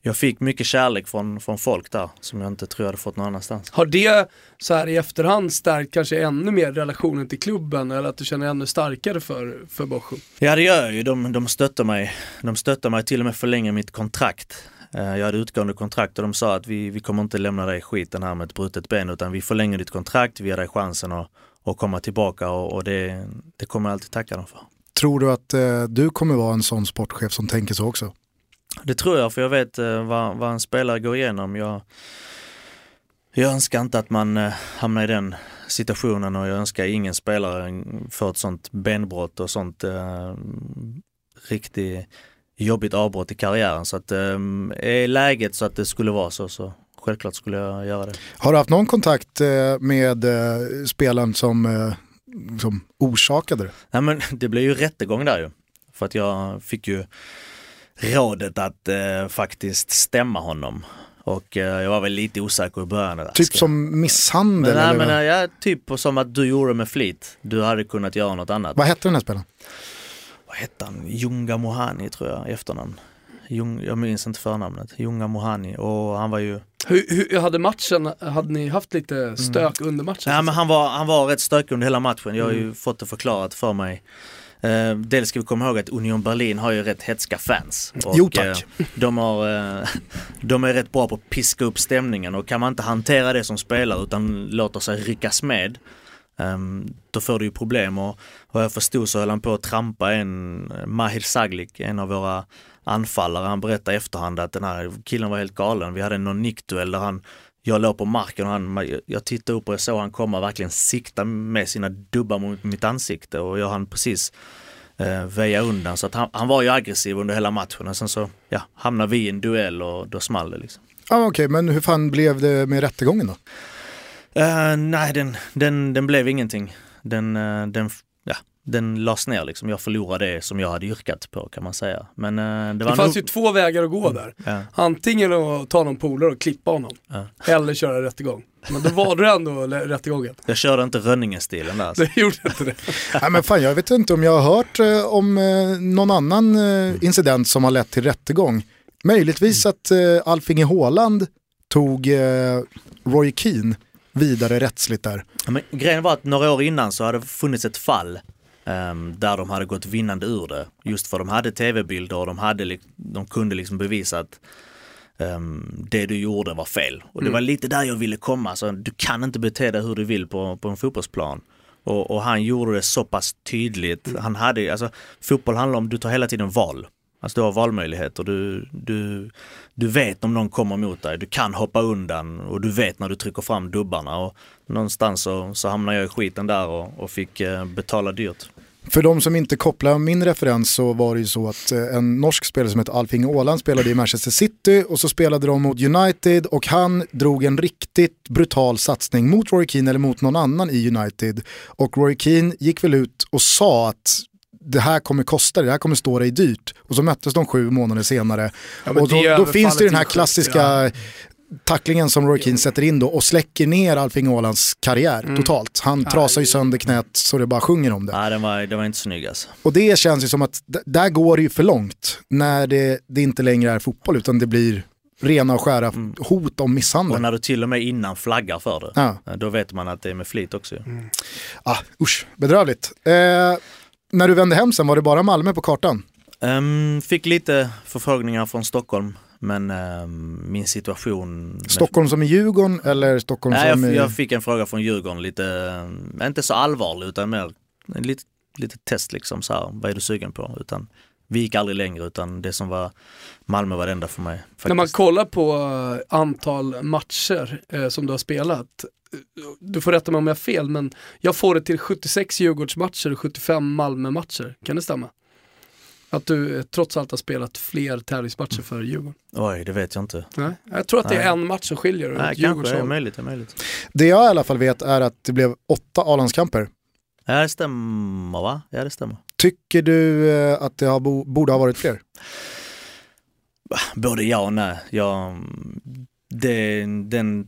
jag fick mycket kärlek från, från folk där som jag inte tror jag hade fått någon annanstans. Har det så här i efterhand stärkt kanske ännu mer relationen till klubben eller att du känner ännu starkare för, för Bochum? Ja det gör jag ju, de, de stöttar mig. De stöttar mig till och med förlänga mitt kontrakt. Eh, jag hade utgående kontrakt och de sa att vi, vi kommer inte lämna dig skiten här med ett brutet ben utan vi förlänger ditt kontrakt, vi ger dig chansen att, att komma tillbaka och, och det, det kommer jag alltid tacka dem för. Tror du att eh, du kommer vara en sån sportchef som tänker så också? Det tror jag, för jag vet eh, vad, vad en spelare går igenom. Jag, jag önskar inte att man eh, hamnar i den situationen och jag önskar ingen spelare får ett sånt benbrott och sånt eh, riktigt jobbigt avbrott i karriären. Så att eh, är läget så att det skulle vara så, så självklart skulle jag göra det. Har du haft någon kontakt eh, med spelaren som, som orsakade det? Nej men det blev ju rättegång där ju. För att jag fick ju rådet att eh, faktiskt stämma honom. Och eh, jag var väl lite osäker i början. Där. Typ som misshandel? Men, nej, men, ja, typ som att du gjorde med flit. Du hade kunnat göra något annat. Vad hette den här spelaren? Vad hette han? Junga Mohani tror jag efternamn. Jung, jag minns inte förnamnet. Junga Mohani och han var ju hur, hur hade matchen, hade ni haft lite stök mm. under matchen? Ja men han var, han var rätt stökig under hela matchen. Jag har ju mm. fått det förklarat för mig Eh, dels ska vi komma ihåg att Union Berlin har ju rätt hetska fans. Och, jo tack. Eh, de, har, eh, de är rätt bra på att piska upp stämningen och kan man inte hantera det som spelare utan låter sig ryckas med Um, då får du ju problem och vad jag förstod så höll han på att trampa en, Mahir Saglik, en av våra anfallare. Han berättade i efterhand att den här killen var helt galen. Vi hade någon nickduell där han jag låg på marken och han, jag tittade upp och jag såg han komma verkligen sikta med sina dubbar mot mitt ansikte och jag hann precis eh, väja undan. Så att han, han, var ju aggressiv under hela matchen och sen så ja, hamnade vi i en duell och då small det liksom. Ah, Okej, okay. men hur fan blev det med rättegången då? Uh, nej, den, den, den blev ingenting. Den, uh, den, den lades ner liksom. Jag förlorade det som jag hade yrkat på kan man säga. Men, uh, det, det fanns nog... ju två vägar att gå mm. där. Ja. Antingen att ta någon polare och klippa honom. Ja. Eller köra rättegång. Men då valde du ändå rättegången. Jag körde inte Rönninge-stilen där. Alltså. Det gjorde inte det. Nej, men fan, jag vet inte om jag har hört eh, om eh, någon annan eh, incident som har lett till rättegång. Möjligtvis mm. att eh, Alfinge Håland tog eh, Roy Keane vidare rättsligt där. Ja, men grejen var att några år innan så hade det funnits ett fall där de hade gått vinnande ur det. Just för de hade tv-bilder och de, hade, de kunde liksom bevisa att um, det du gjorde var fel. Och det mm. var lite där jag ville komma. Så du kan inte bete dig hur du vill på, på en fotbollsplan. Och, och han gjorde det så pass tydligt. Mm. Han hade, alltså, fotboll handlar om, du tar hela tiden val. Alltså du har valmöjligheter. Du, du, du vet om någon kommer mot dig. Du kan hoppa undan och du vet när du trycker fram dubbarna. Och någonstans så, så hamnade jag i skiten där och, och fick eh, betala dyrt. För de som inte kopplar min referens så var det ju så att eh, en norsk spelare som heter Alf-Inge Åland spelade i Manchester City och så spelade de mot United och han drog en riktigt brutal satsning mot Roy Keane eller mot någon annan i United. Och Roy Keane gick väl ut och sa att det här kommer kosta dig, det här kommer stå dig dyrt. Och så möttes de sju månader senare. Ja, och då, då finns det den här klassiska tacklingen som Roy Keane sätter in då och släcker ner Alf-Inge Ålands karriär Mm. totalt. Han trasar ju sönder knät så det bara sjunger om det. Nej, den var, den var inte snygg alltså. Och det känns ju som att där går det ju för långt när det, det inte längre är fotboll utan det blir rena och skära hot om Och misshandel. när du till och med innan flaggar för det, Ja. då vet man att det är med flit också. ju. Ah, usch, bedrövligt. Eh, när du vände hem sen, var det bara Malmö på kartan? Ehm, fick lite förfrågningar från Stockholm, men ehm, min situation... Stockholm som i Djurgården eller Stockholm Nej, som jag, i... jag fick en fråga från Djurgården, lite, inte så allvarlig utan mer lite, lite test liksom så här, vad är du sugen på? Utan vi gick aldrig längre utan det som var Malmö var det enda för mig. Faktiskt. När man kollar på eh, antal matcher eh, som du har spelat, eh, du får rätta mig om jag har fel, men jag får det till 76 Djurgårdsmatcher och 75 Malmö-matcher. Kan det stämma? Att du eh, trots allt har spelat fler tävlingsmatcher för Djurgården? Oj, det vet jag inte. Nej, jag tror att det är Nej. en match som skiljer. Nej, kanske, det är möjligt, det är möjligt. Det jag i alla fall vet är att det blev åtta A-landskamper. Ja, det stämmer va? Ja, det stämmer. Tycker du eh, att det har bo- borde ha varit fler? Både ja och nej. Jag, det, den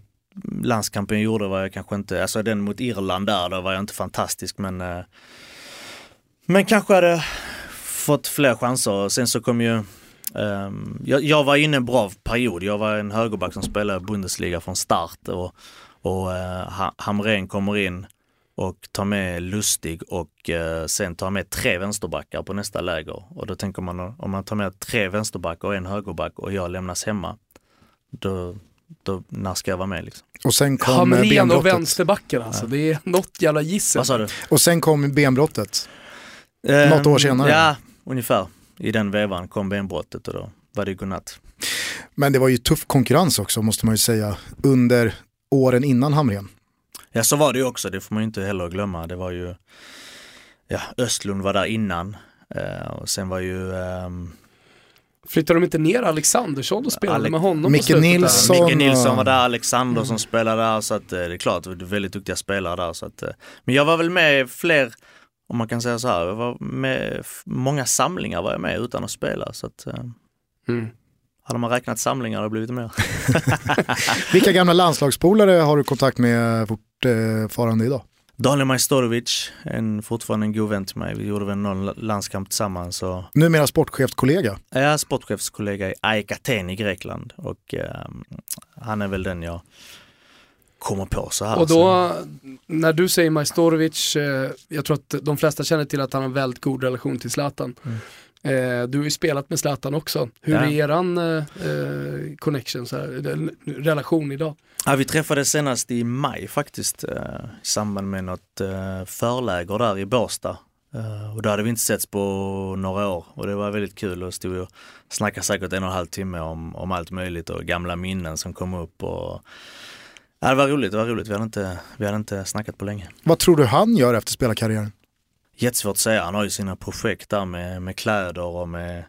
landskampen jag gjorde var jag kanske inte, alltså den mot Irland där, då var jag inte fantastisk men eh, Men kanske hade fått fler chanser. Sen så kom ju um, jag, jag var inne i en bra period. Jag var en högerback som spelade Bundesliga från start och, och uh, Hamrén kommer in och tar med Lustig och eh, sen tar med tre vänsterbackar på nästa läger. Och då tänker man om man tar med tre vänsterbackar och en högerback och jag lämnas hemma, då, då när ska jag vara med liksom? Och sen kom eh, Hamrén och benbrottet. vänsterbacken alltså, det är något jävla gissel. Vad sa du? Och sen kom benbrottet. Ehm, Något år senare? Ja, ungefär. I den vevan kom benbrottet och då var det godnatt. Men det var ju tuff konkurrens också måste man ju säga under åren innan Hamrén. Ja så var det ju också, det får man ju inte heller glömma. Det var ju, ja Östlund var där innan eh, och sen var ju ehm, Flyttade de inte ner Alexandersson och spelade Alex- med honom på Micke där? Nilsson. Micke Nilsson var där, Alexander som spelade där så att eh, det är klart, det var väldigt duktiga spelare där. Så att, eh, men jag var väl med fler, om man kan säga så här, jag var med många samlingar var jag med utan att spela. Så att, eh, Mm. Hade man räknat samlingar hade det blivit mer. Vilka gamla landslagspolare har du kontakt med fortfarande idag? Daniel Majstorovic, en, fortfarande en god vän till mig. Vi gjorde väl någon landskamp tillsammans. Och Numera sportchefskollega. är sportchefskollega i AEK Aten i Grekland och eh, han är väl den jag kommer på så här. Och Så- då, när du säger Majstorovic, eh, jag tror att de flesta känner till att han har en väldigt god relation till Zlatan. Eh, du har ju spelat med Zlatan också. Hur Ja. är eran eh, eh, connection, så här, relation idag? Ja, vi träffades senast i maj faktiskt eh, i samband med något eh, förläger där i Båstad. Eh, och då hade vi inte setts på några år och det var väldigt kul och stod och snackade säkert en och en halv timme om, om allt möjligt och gamla minnen som kom upp. Och... Ja, det var roligt, det var roligt. Vi hade, inte, vi hade inte snackat på länge. Vad tror du han gör efter spelarkarriären? Jättesvårt att säga, han har ju sina projekt där med, med kläder och med,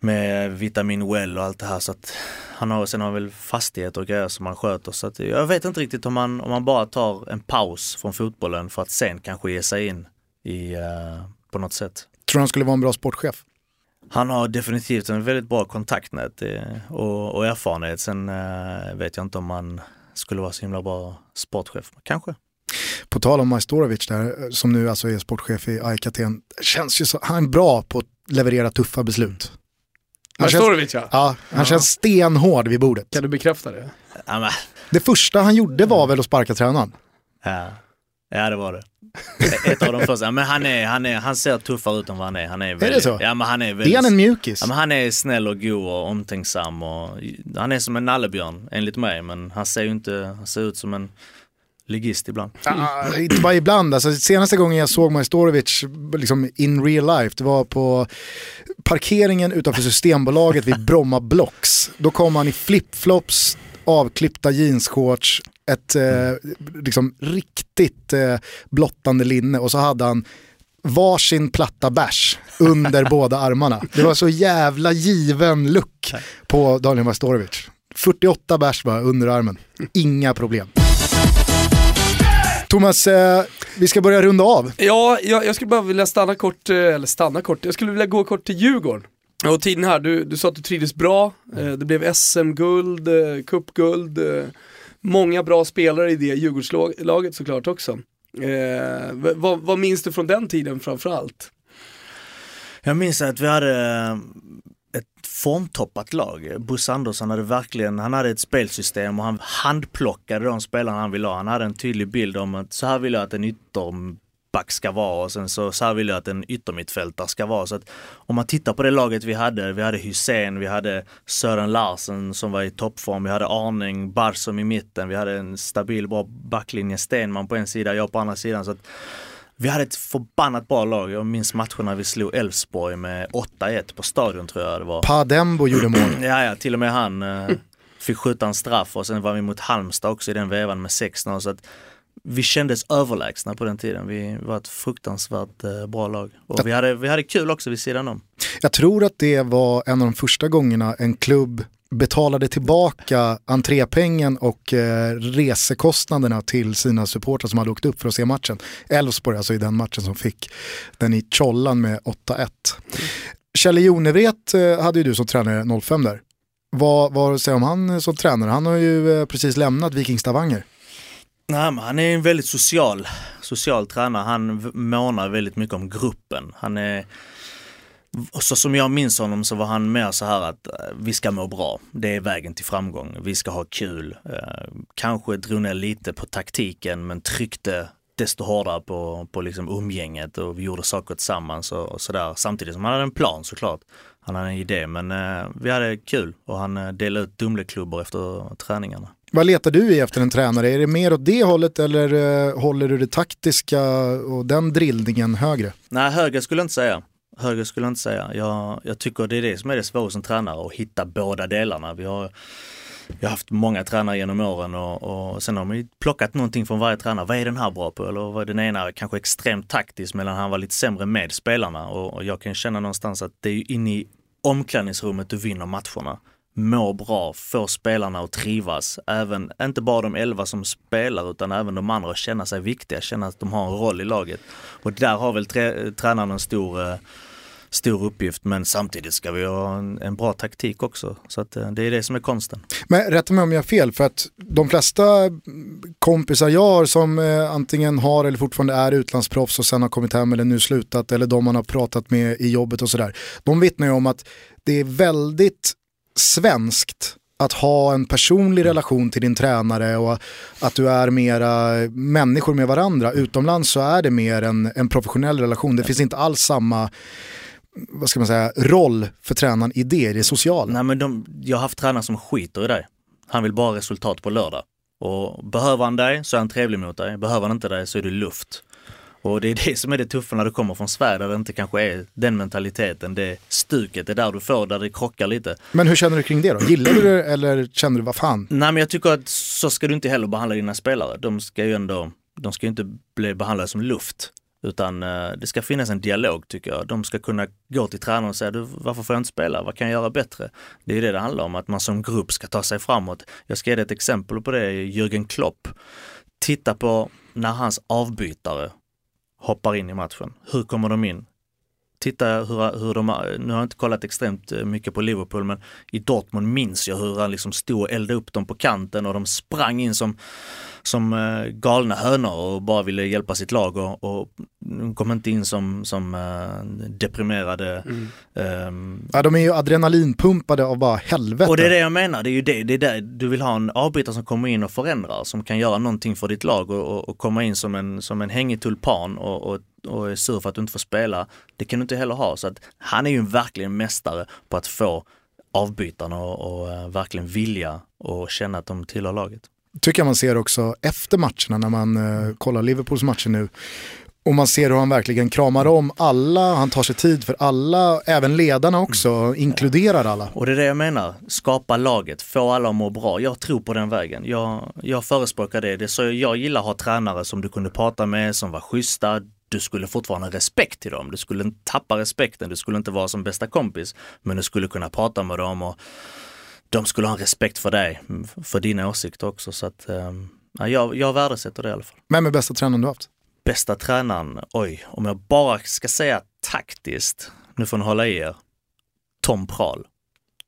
med vitamin well och allt det här. Så att han har, sen har väl fastigheter och grejer som han sköter. Så att jag vet inte riktigt om man, om man bara tar en paus från fotbollen för att sen kanske ge sig in i, eh, på något sätt. Tror du han skulle vara en bra sportchef? Han har definitivt en väldigt bra kontaktnät eh, och, och erfarenhet. Sen eh, vet jag inte om han skulle vara så himla bra sportchef. Kanske. På tal om Majstorovic där, som nu alltså är sportchef i AIK Aten, känns ju så, han är bra på att leverera tuffa beslut. Han känns, Majstorovic ja. ja, han Ja. känns stenhård vid bordet. Kan du bekräfta det? Ja, Det första han gjorde var väl att sparka tränaren. Ja, ja det var det. Ett av de första. Men han, är, han, är, han ser tuffare ut än vad han är. Han är, väldigt, det så? Ja, men han är väldigt, Är han en mjukis? ja, men han är snäll och god och omtänksam. Och, han är som en nallebjörn enligt mig. Men han ser ju inte, han ser ut som en ligist ibland. Ah, inte bara ibland, alltså, senaste gången jag såg Majstorovic liksom in real life, det var på parkeringen utanför Systembolaget vid Bromma Blocks. Då kom han i flipflops, avklippta jeansshorts, ett eh, liksom riktigt eh, blottande linne och så hade han varsin platta bärs under båda armarna. Det var så jävla given look på Daniel Majstorovic. 48 bärs var under armen, inga problem. Thomas, eh, vi ska börja runda av. Ja, jag, jag skulle bara vilja stanna kort, eh, eller stanna kort, jag skulle vilja gå kort till Djurgården. Och tiden här, du, du sa att du trivdes bra, eh, det blev SM-guld, eh, cupguld, eh, många bra spelare i det Djurgårdslaget såklart också. Eh, vad, vad minns du från den tiden framförallt? Jag minns att vi hade eh, formtoppat lag. Bosse Andersson hade verkligen, han hade ett spelsystem och han handplockade de spelarna han ville ha. Han hade en tydlig bild om att så här vill jag att en ytterback ska vara och sen så, så här vill jag att en yttermittfältare ska vara. Så att om man tittar på det laget vi hade, vi hade Hussein, vi hade Sören Larsen som var i toppform, vi hade Arning, Barsom i mitten, vi hade en stabil bra backlinje, Stenman på en sida, jag på andra sidan. Så att vi hade ett förbannat bra lag. Jag minns matcherna vi slog Elfsborg med 8-1 på stadion tror jag det var. Padembo gjorde mål. Ja, ja, till och med han eh, fick skjuta en straff och sen var vi mot Halmstad också i den vevan med 6-0. Så att vi kändes överlägsna på den tiden. Vi var ett fruktansvärt eh, bra lag. Och vi hade, vi hade kul också vid sidan om. Jag tror att det var en av de första gångerna en klubb betalade tillbaka entrépengen och eh, resekostnaderna till sina supportrar som hade åkt upp för att se matchen. Elfsborg alltså i den matchen som fick den i Tjollan med 8-1. Kjelle Jonevret eh, hade ju du som tränare 05 där. Vad, vad säger om han eh, som tränare? Han har ju eh, precis lämnat Viking Stavanger. Nej, men han är en väldigt social, social tränare. Han månar väldigt mycket om gruppen. Han är, så som jag minns honom så var han mer så här att eh, vi ska må bra. Det är vägen till framgång. Vi ska ha kul. Eh, kanske drog ner lite på taktiken men tryckte desto hårdare på, på liksom umgänget och vi gjorde saker tillsammans och, och sådär. Samtidigt som han hade en plan såklart. Han hade en idé men eh, vi hade kul och han eh, delade ut Dumleklubbor efter träningarna. Vad letar du i efter en tränare? Är det mer åt det hållet eller eh, håller du det taktiska och den drillningen högre? Nej, högre skulle jag inte säga. Högre skulle jag inte säga. Jag, jag tycker det är det som är det svåra som tränare, att hitta båda delarna. Vi har, jag har haft många tränare genom åren och, och sen har man ju plockat någonting från varje tränare. Vad är den här bra på? Eller vad är den ena kanske extremt taktisk medan han var lite sämre med spelarna. Och, och jag kan känna någonstans att det är ju inne i omklädningsrummet du vinner matcherna. Må bra, få spelarna att trivas. Även, inte bara de elva som spelar utan även de andra att känna sig viktiga, känna att de har en roll i laget. Och där har väl tränaren en stor, eh, stor uppgift men samtidigt ska vi ha en, en bra taktik också. Så att, eh, det är det som är konsten. Men rätta mig om jag har fel, för att de flesta kompisar jag har som eh, antingen har eller fortfarande är utlandsproffs och sen har kommit hem eller nu slutat eller de man har pratat med i jobbet och sådär. De vittnar ju om att det är väldigt svenskt att ha en personlig relation till din tränare och att du är mera människor med varandra. Utomlands så är det mer en, en professionell relation. Det finns inte alls samma vad ska man säga, roll för tränaren i det, det sociala. Nej men de, jag har haft tränare som skiter i dig. Han vill bara ha resultat på lördag. Och behöver han dig så är han trevlig mot dig. Behöver han inte dig så är du luft. Och det är det som är det tuffa när du kommer från Sverige där det inte kanske är den mentaliteten, det stuket, det är där du får, där det krockar lite. Men hur känner du kring det då? Gillar du det eller känner du vad fan? Nej men jag tycker att så ska du inte heller behandla dina spelare. De ska ju ändå, de ska ju inte bli behandlade som luft. Utan eh, det ska finnas en dialog tycker jag. De ska kunna gå till tränaren och säga, du, varför får jag inte spela? Vad kan jag göra bättre? Det är ju det det handlar om, att man som grupp ska ta sig framåt. Jag ska ge dig ett exempel på det, Jürgen Klopp. Titta på när hans avbytare hoppar in i matchen. Hur kommer de in? Titta hur, hur de, nu har jag inte kollat extremt eh, mycket på Liverpool men i Dortmund minns jag hur han liksom stod och eldade upp dem på kanten och de sprang in som, som eh, galna hönor och bara ville hjälpa sitt lag och, och de kom inte in som, som eh, deprimerade. ehm, Ja, de är ju adrenalinpumpade av bara helvete. och det är det jag menar, det är ju det, det är där du vill ha en avbytare som kommer in och förändrar, som kan göra någonting för ditt lag och, och, och komma in som en, som en hängig tulpan och, och, och är sur för att du inte får spela. Det kan du inte heller ha, så att han är ju verkligen mästare på att få avbytarna och, och eh, verkligen vilja och känna att de tillhör laget. tycker jag man ser också efter matcherna när man eh, kollar Liverpools matcher nu. Och man ser hur han verkligen kramar om alla, han tar sig tid för alla, även ledarna också, inkluderar alla. Och det är det jag menar, skapa laget, få alla att må bra. Jag tror på den vägen. Jag, jag förespråkar det. det så jag gillar att ha tränare som du kunde prata med, som var schyssta, du skulle fortfarande ha respekt till dem. Du skulle inte tappa respekten, du skulle inte vara som bästa kompis, men du skulle kunna prata med dem och de skulle ha en respekt för dig, för dina åsikter också. Så att, um, jag, jag värdesätter det i alla fall. Vem är bästa tränaren du haft? Bästa tränaren? Oj, om jag bara ska säga taktiskt, nu får ni hålla i er, Tom Prahl.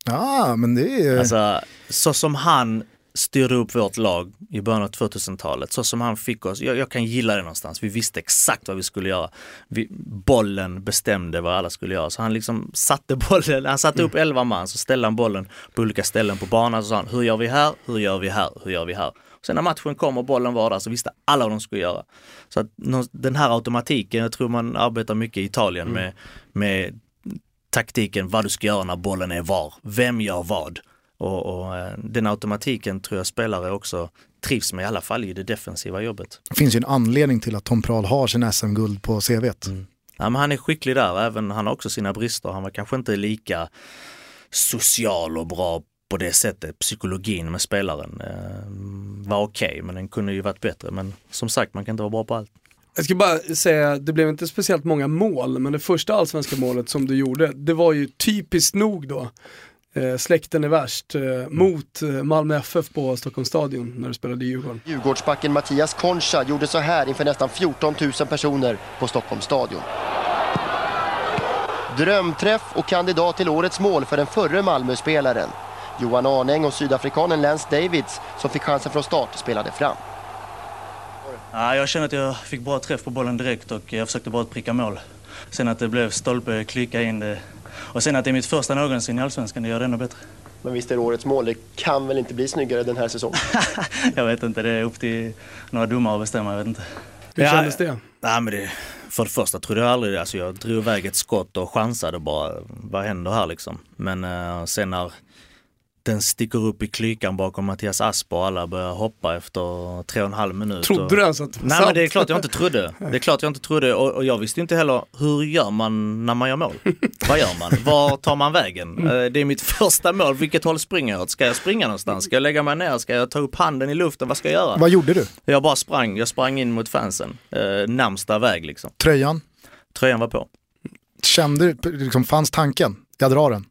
Ja, men det är... Alltså, så som han styrde upp vårt lag i början av 2000-talet, så som han fick oss, jag, jag, kan gilla det någonstans, vi visste exakt vad vi skulle göra. Vi, bollen bestämde vad alla skulle göra, så han liksom satte bollen, han satte upp 11 man, så ställde han bollen på olika ställen på banan, så sa han, hur gör vi här, hur gör vi här, hur gör vi här? Sen när matchen kom och bollen var där så visste alla vad de skulle göra. Så att den här automatiken, jag tror man arbetar mycket i Italien mm. med, med taktiken, vad du ska göra när bollen är var, vem gör vad. Och, och, eh, den automatiken tror jag spelare också trivs med, i alla fall i det defensiva jobbet. Det finns ju en anledning till att Tom Prahl har sin SM-guld på CVt. Mm. Ja, men han är skicklig där, även han har också sina brister. Han var kanske inte lika social och bra på det sättet. Psykologin med spelaren eh, var okej, okay, men den kunde ju varit bättre. Men som sagt, man kan inte vara bra på allt. Jag ska bara säga, det blev inte speciellt många mål, men det första allsvenska målet som du gjorde, det var ju typiskt nog då eh, släkten är värst eh, mot eh, Malmö FF på Stockholms stadion när du spelade i Djurgården. Djurgårdsbacken Mattias Concha gjorde så här inför nästan 14 000 personer på Stockholms stadion. Drömträff och kandidat till årets mål för den förre Malmö-spelaren. Johan Arnäng och sydafrikanen Lance Davids som fick chansen från start spelade fram. Ja, jag känner att jag fick bra träff på bollen direkt och jag försökte bara pricka mål. Sen att det blev stolpe, klicka in det. Och sen att det är mitt första någonsin i Allsvenskan, det gör det ännu bättre. Men visst är det årets mål, det kan väl inte bli snyggare den här säsongen? jag vet inte, det är upp till några domare att bestämma, jag vet inte. Hur ja, kändes det? Ja, men det? För det första trodde jag aldrig, alltså jag drog iväg ett skott och chansade bara, vad händer här liksom? Men uh, sen när den sticker upp i klykan bakom Mattias Asp och alla börjar hoppa efter tre och en halv minut. Trodde du ens att det var Nej men det är klart jag inte trodde. Det är klart jag inte trodde och, och jag visste inte heller hur gör man när man gör mål? Vad gör man? Var tar man vägen? Mm. Eh, det är mitt första mål, vilket håll springer jag åt? Ska jag springa någonstans? Ska jag lägga mig ner? Ska jag ta upp handen i luften? Vad ska jag göra? Vad gjorde du? Jag bara sprang, jag sprang in mot fansen. Eh, närmsta väg liksom. Tröjan? Tröjan var på. Kände du, liksom, fanns tanken? Jag drar den.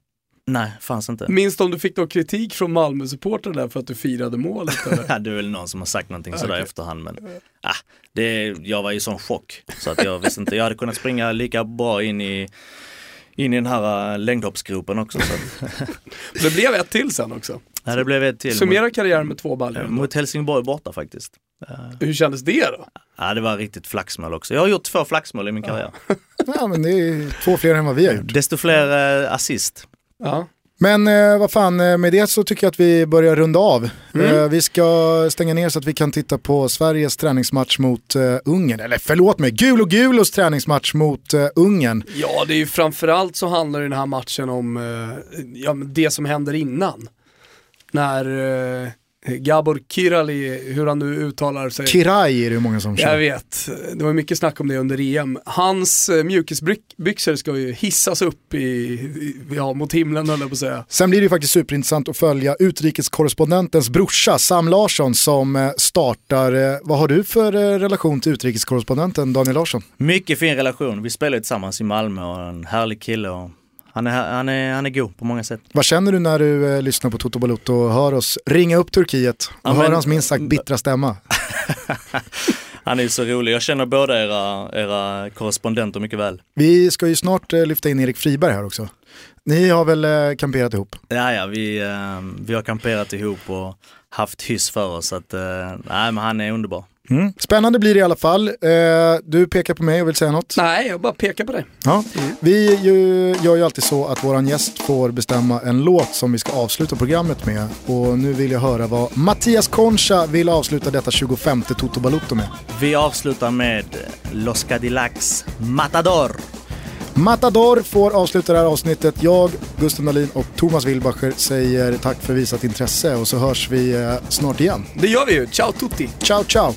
Nej, fanns inte. Minns du om du fick då kritik från Malmö-supportrar där för att du firade målet? ja, det är väl någon som har sagt någonting sådär okay. efterhand men ah, det, jag var i sån chock så att jag visste inte, jag hade kunnat springa lika bra in i in i den här äh, längdhoppsgropen också. Så det blev ett till sen också. Ja, det blev ett till. Summera karriären med två baljor. Mot Helsingborg borta faktiskt. Hur kändes det då? Ja, det var riktigt flaxmål också. Jag har gjort två flaxmål i min karriär. Ja, men det är två fler än vad vi har gjort. Desto fler assist. Ja. Men eh, vad fan, eh, med det så tycker jag att vi börjar runda av. Mm. Eh, vi ska stänga ner så att vi kan titta på Sveriges träningsmatch mot eh, Ungern. Eller förlåt mig, Gul och Gulos träningsmatch mot eh, Ungern. Ja, det är ju framförallt så handlar den här matchen om eh, ja, det som händer innan. När eh, Gabor Kirali, hur han nu uttalar sig. Kirai är det många som känner. Jag vet, det var mycket snack om det under EM. Hans eh, mjukisbyxor ska ju hissas upp i, ja, mot himlen höll jag på att säga. Sen blir det ju faktiskt superintressant att följa utrikeskorrespondentens brorsa Sam Larsson som eh, startar. Eh, vad har du för relation till utrikeskorrespondenten Daniel Larsson? Mycket fin relation, vi spelar tillsammans i Malmö och en härlig kille och han är, han, är, han är god på många sätt. Vad känner du när du eh, lyssnar på Toto Balotto och hör oss ringa upp Turkiet och ja, hör hans minst sagt bittra stämma? han är så rolig. Jag känner båda era, era korrespondenter mycket väl. Vi ska ju snart eh, lyfta in Erik Friberg här också. Ni har väl eh, kamperat ihop? Ja, ja vi, eh, vi har kamperat ihop och haft hyss för oss. Att, eh, nej, men han är underbar. Mm. Spännande blir det i alla fall. Eh, du pekar på mig och vill säga något? Nej, jag bara pekar på dig. Ja. Mm. Vi ju, gör ju alltid så att våran gäst får bestämma en låt som vi ska avsluta programmet med. Och nu vill jag höra vad Mattias Concha vill avsluta detta 25 Toto Balutto med. Vi avslutar med Los Cadillacs Matador. Matador får avsluta det här avsnittet. Jag, Gusten Dahlin och Thomas Wilbacher säger tack för visat intresse och så hörs vi eh, snart igen. Det gör vi ju. Ciao tutti! Ciao ciao!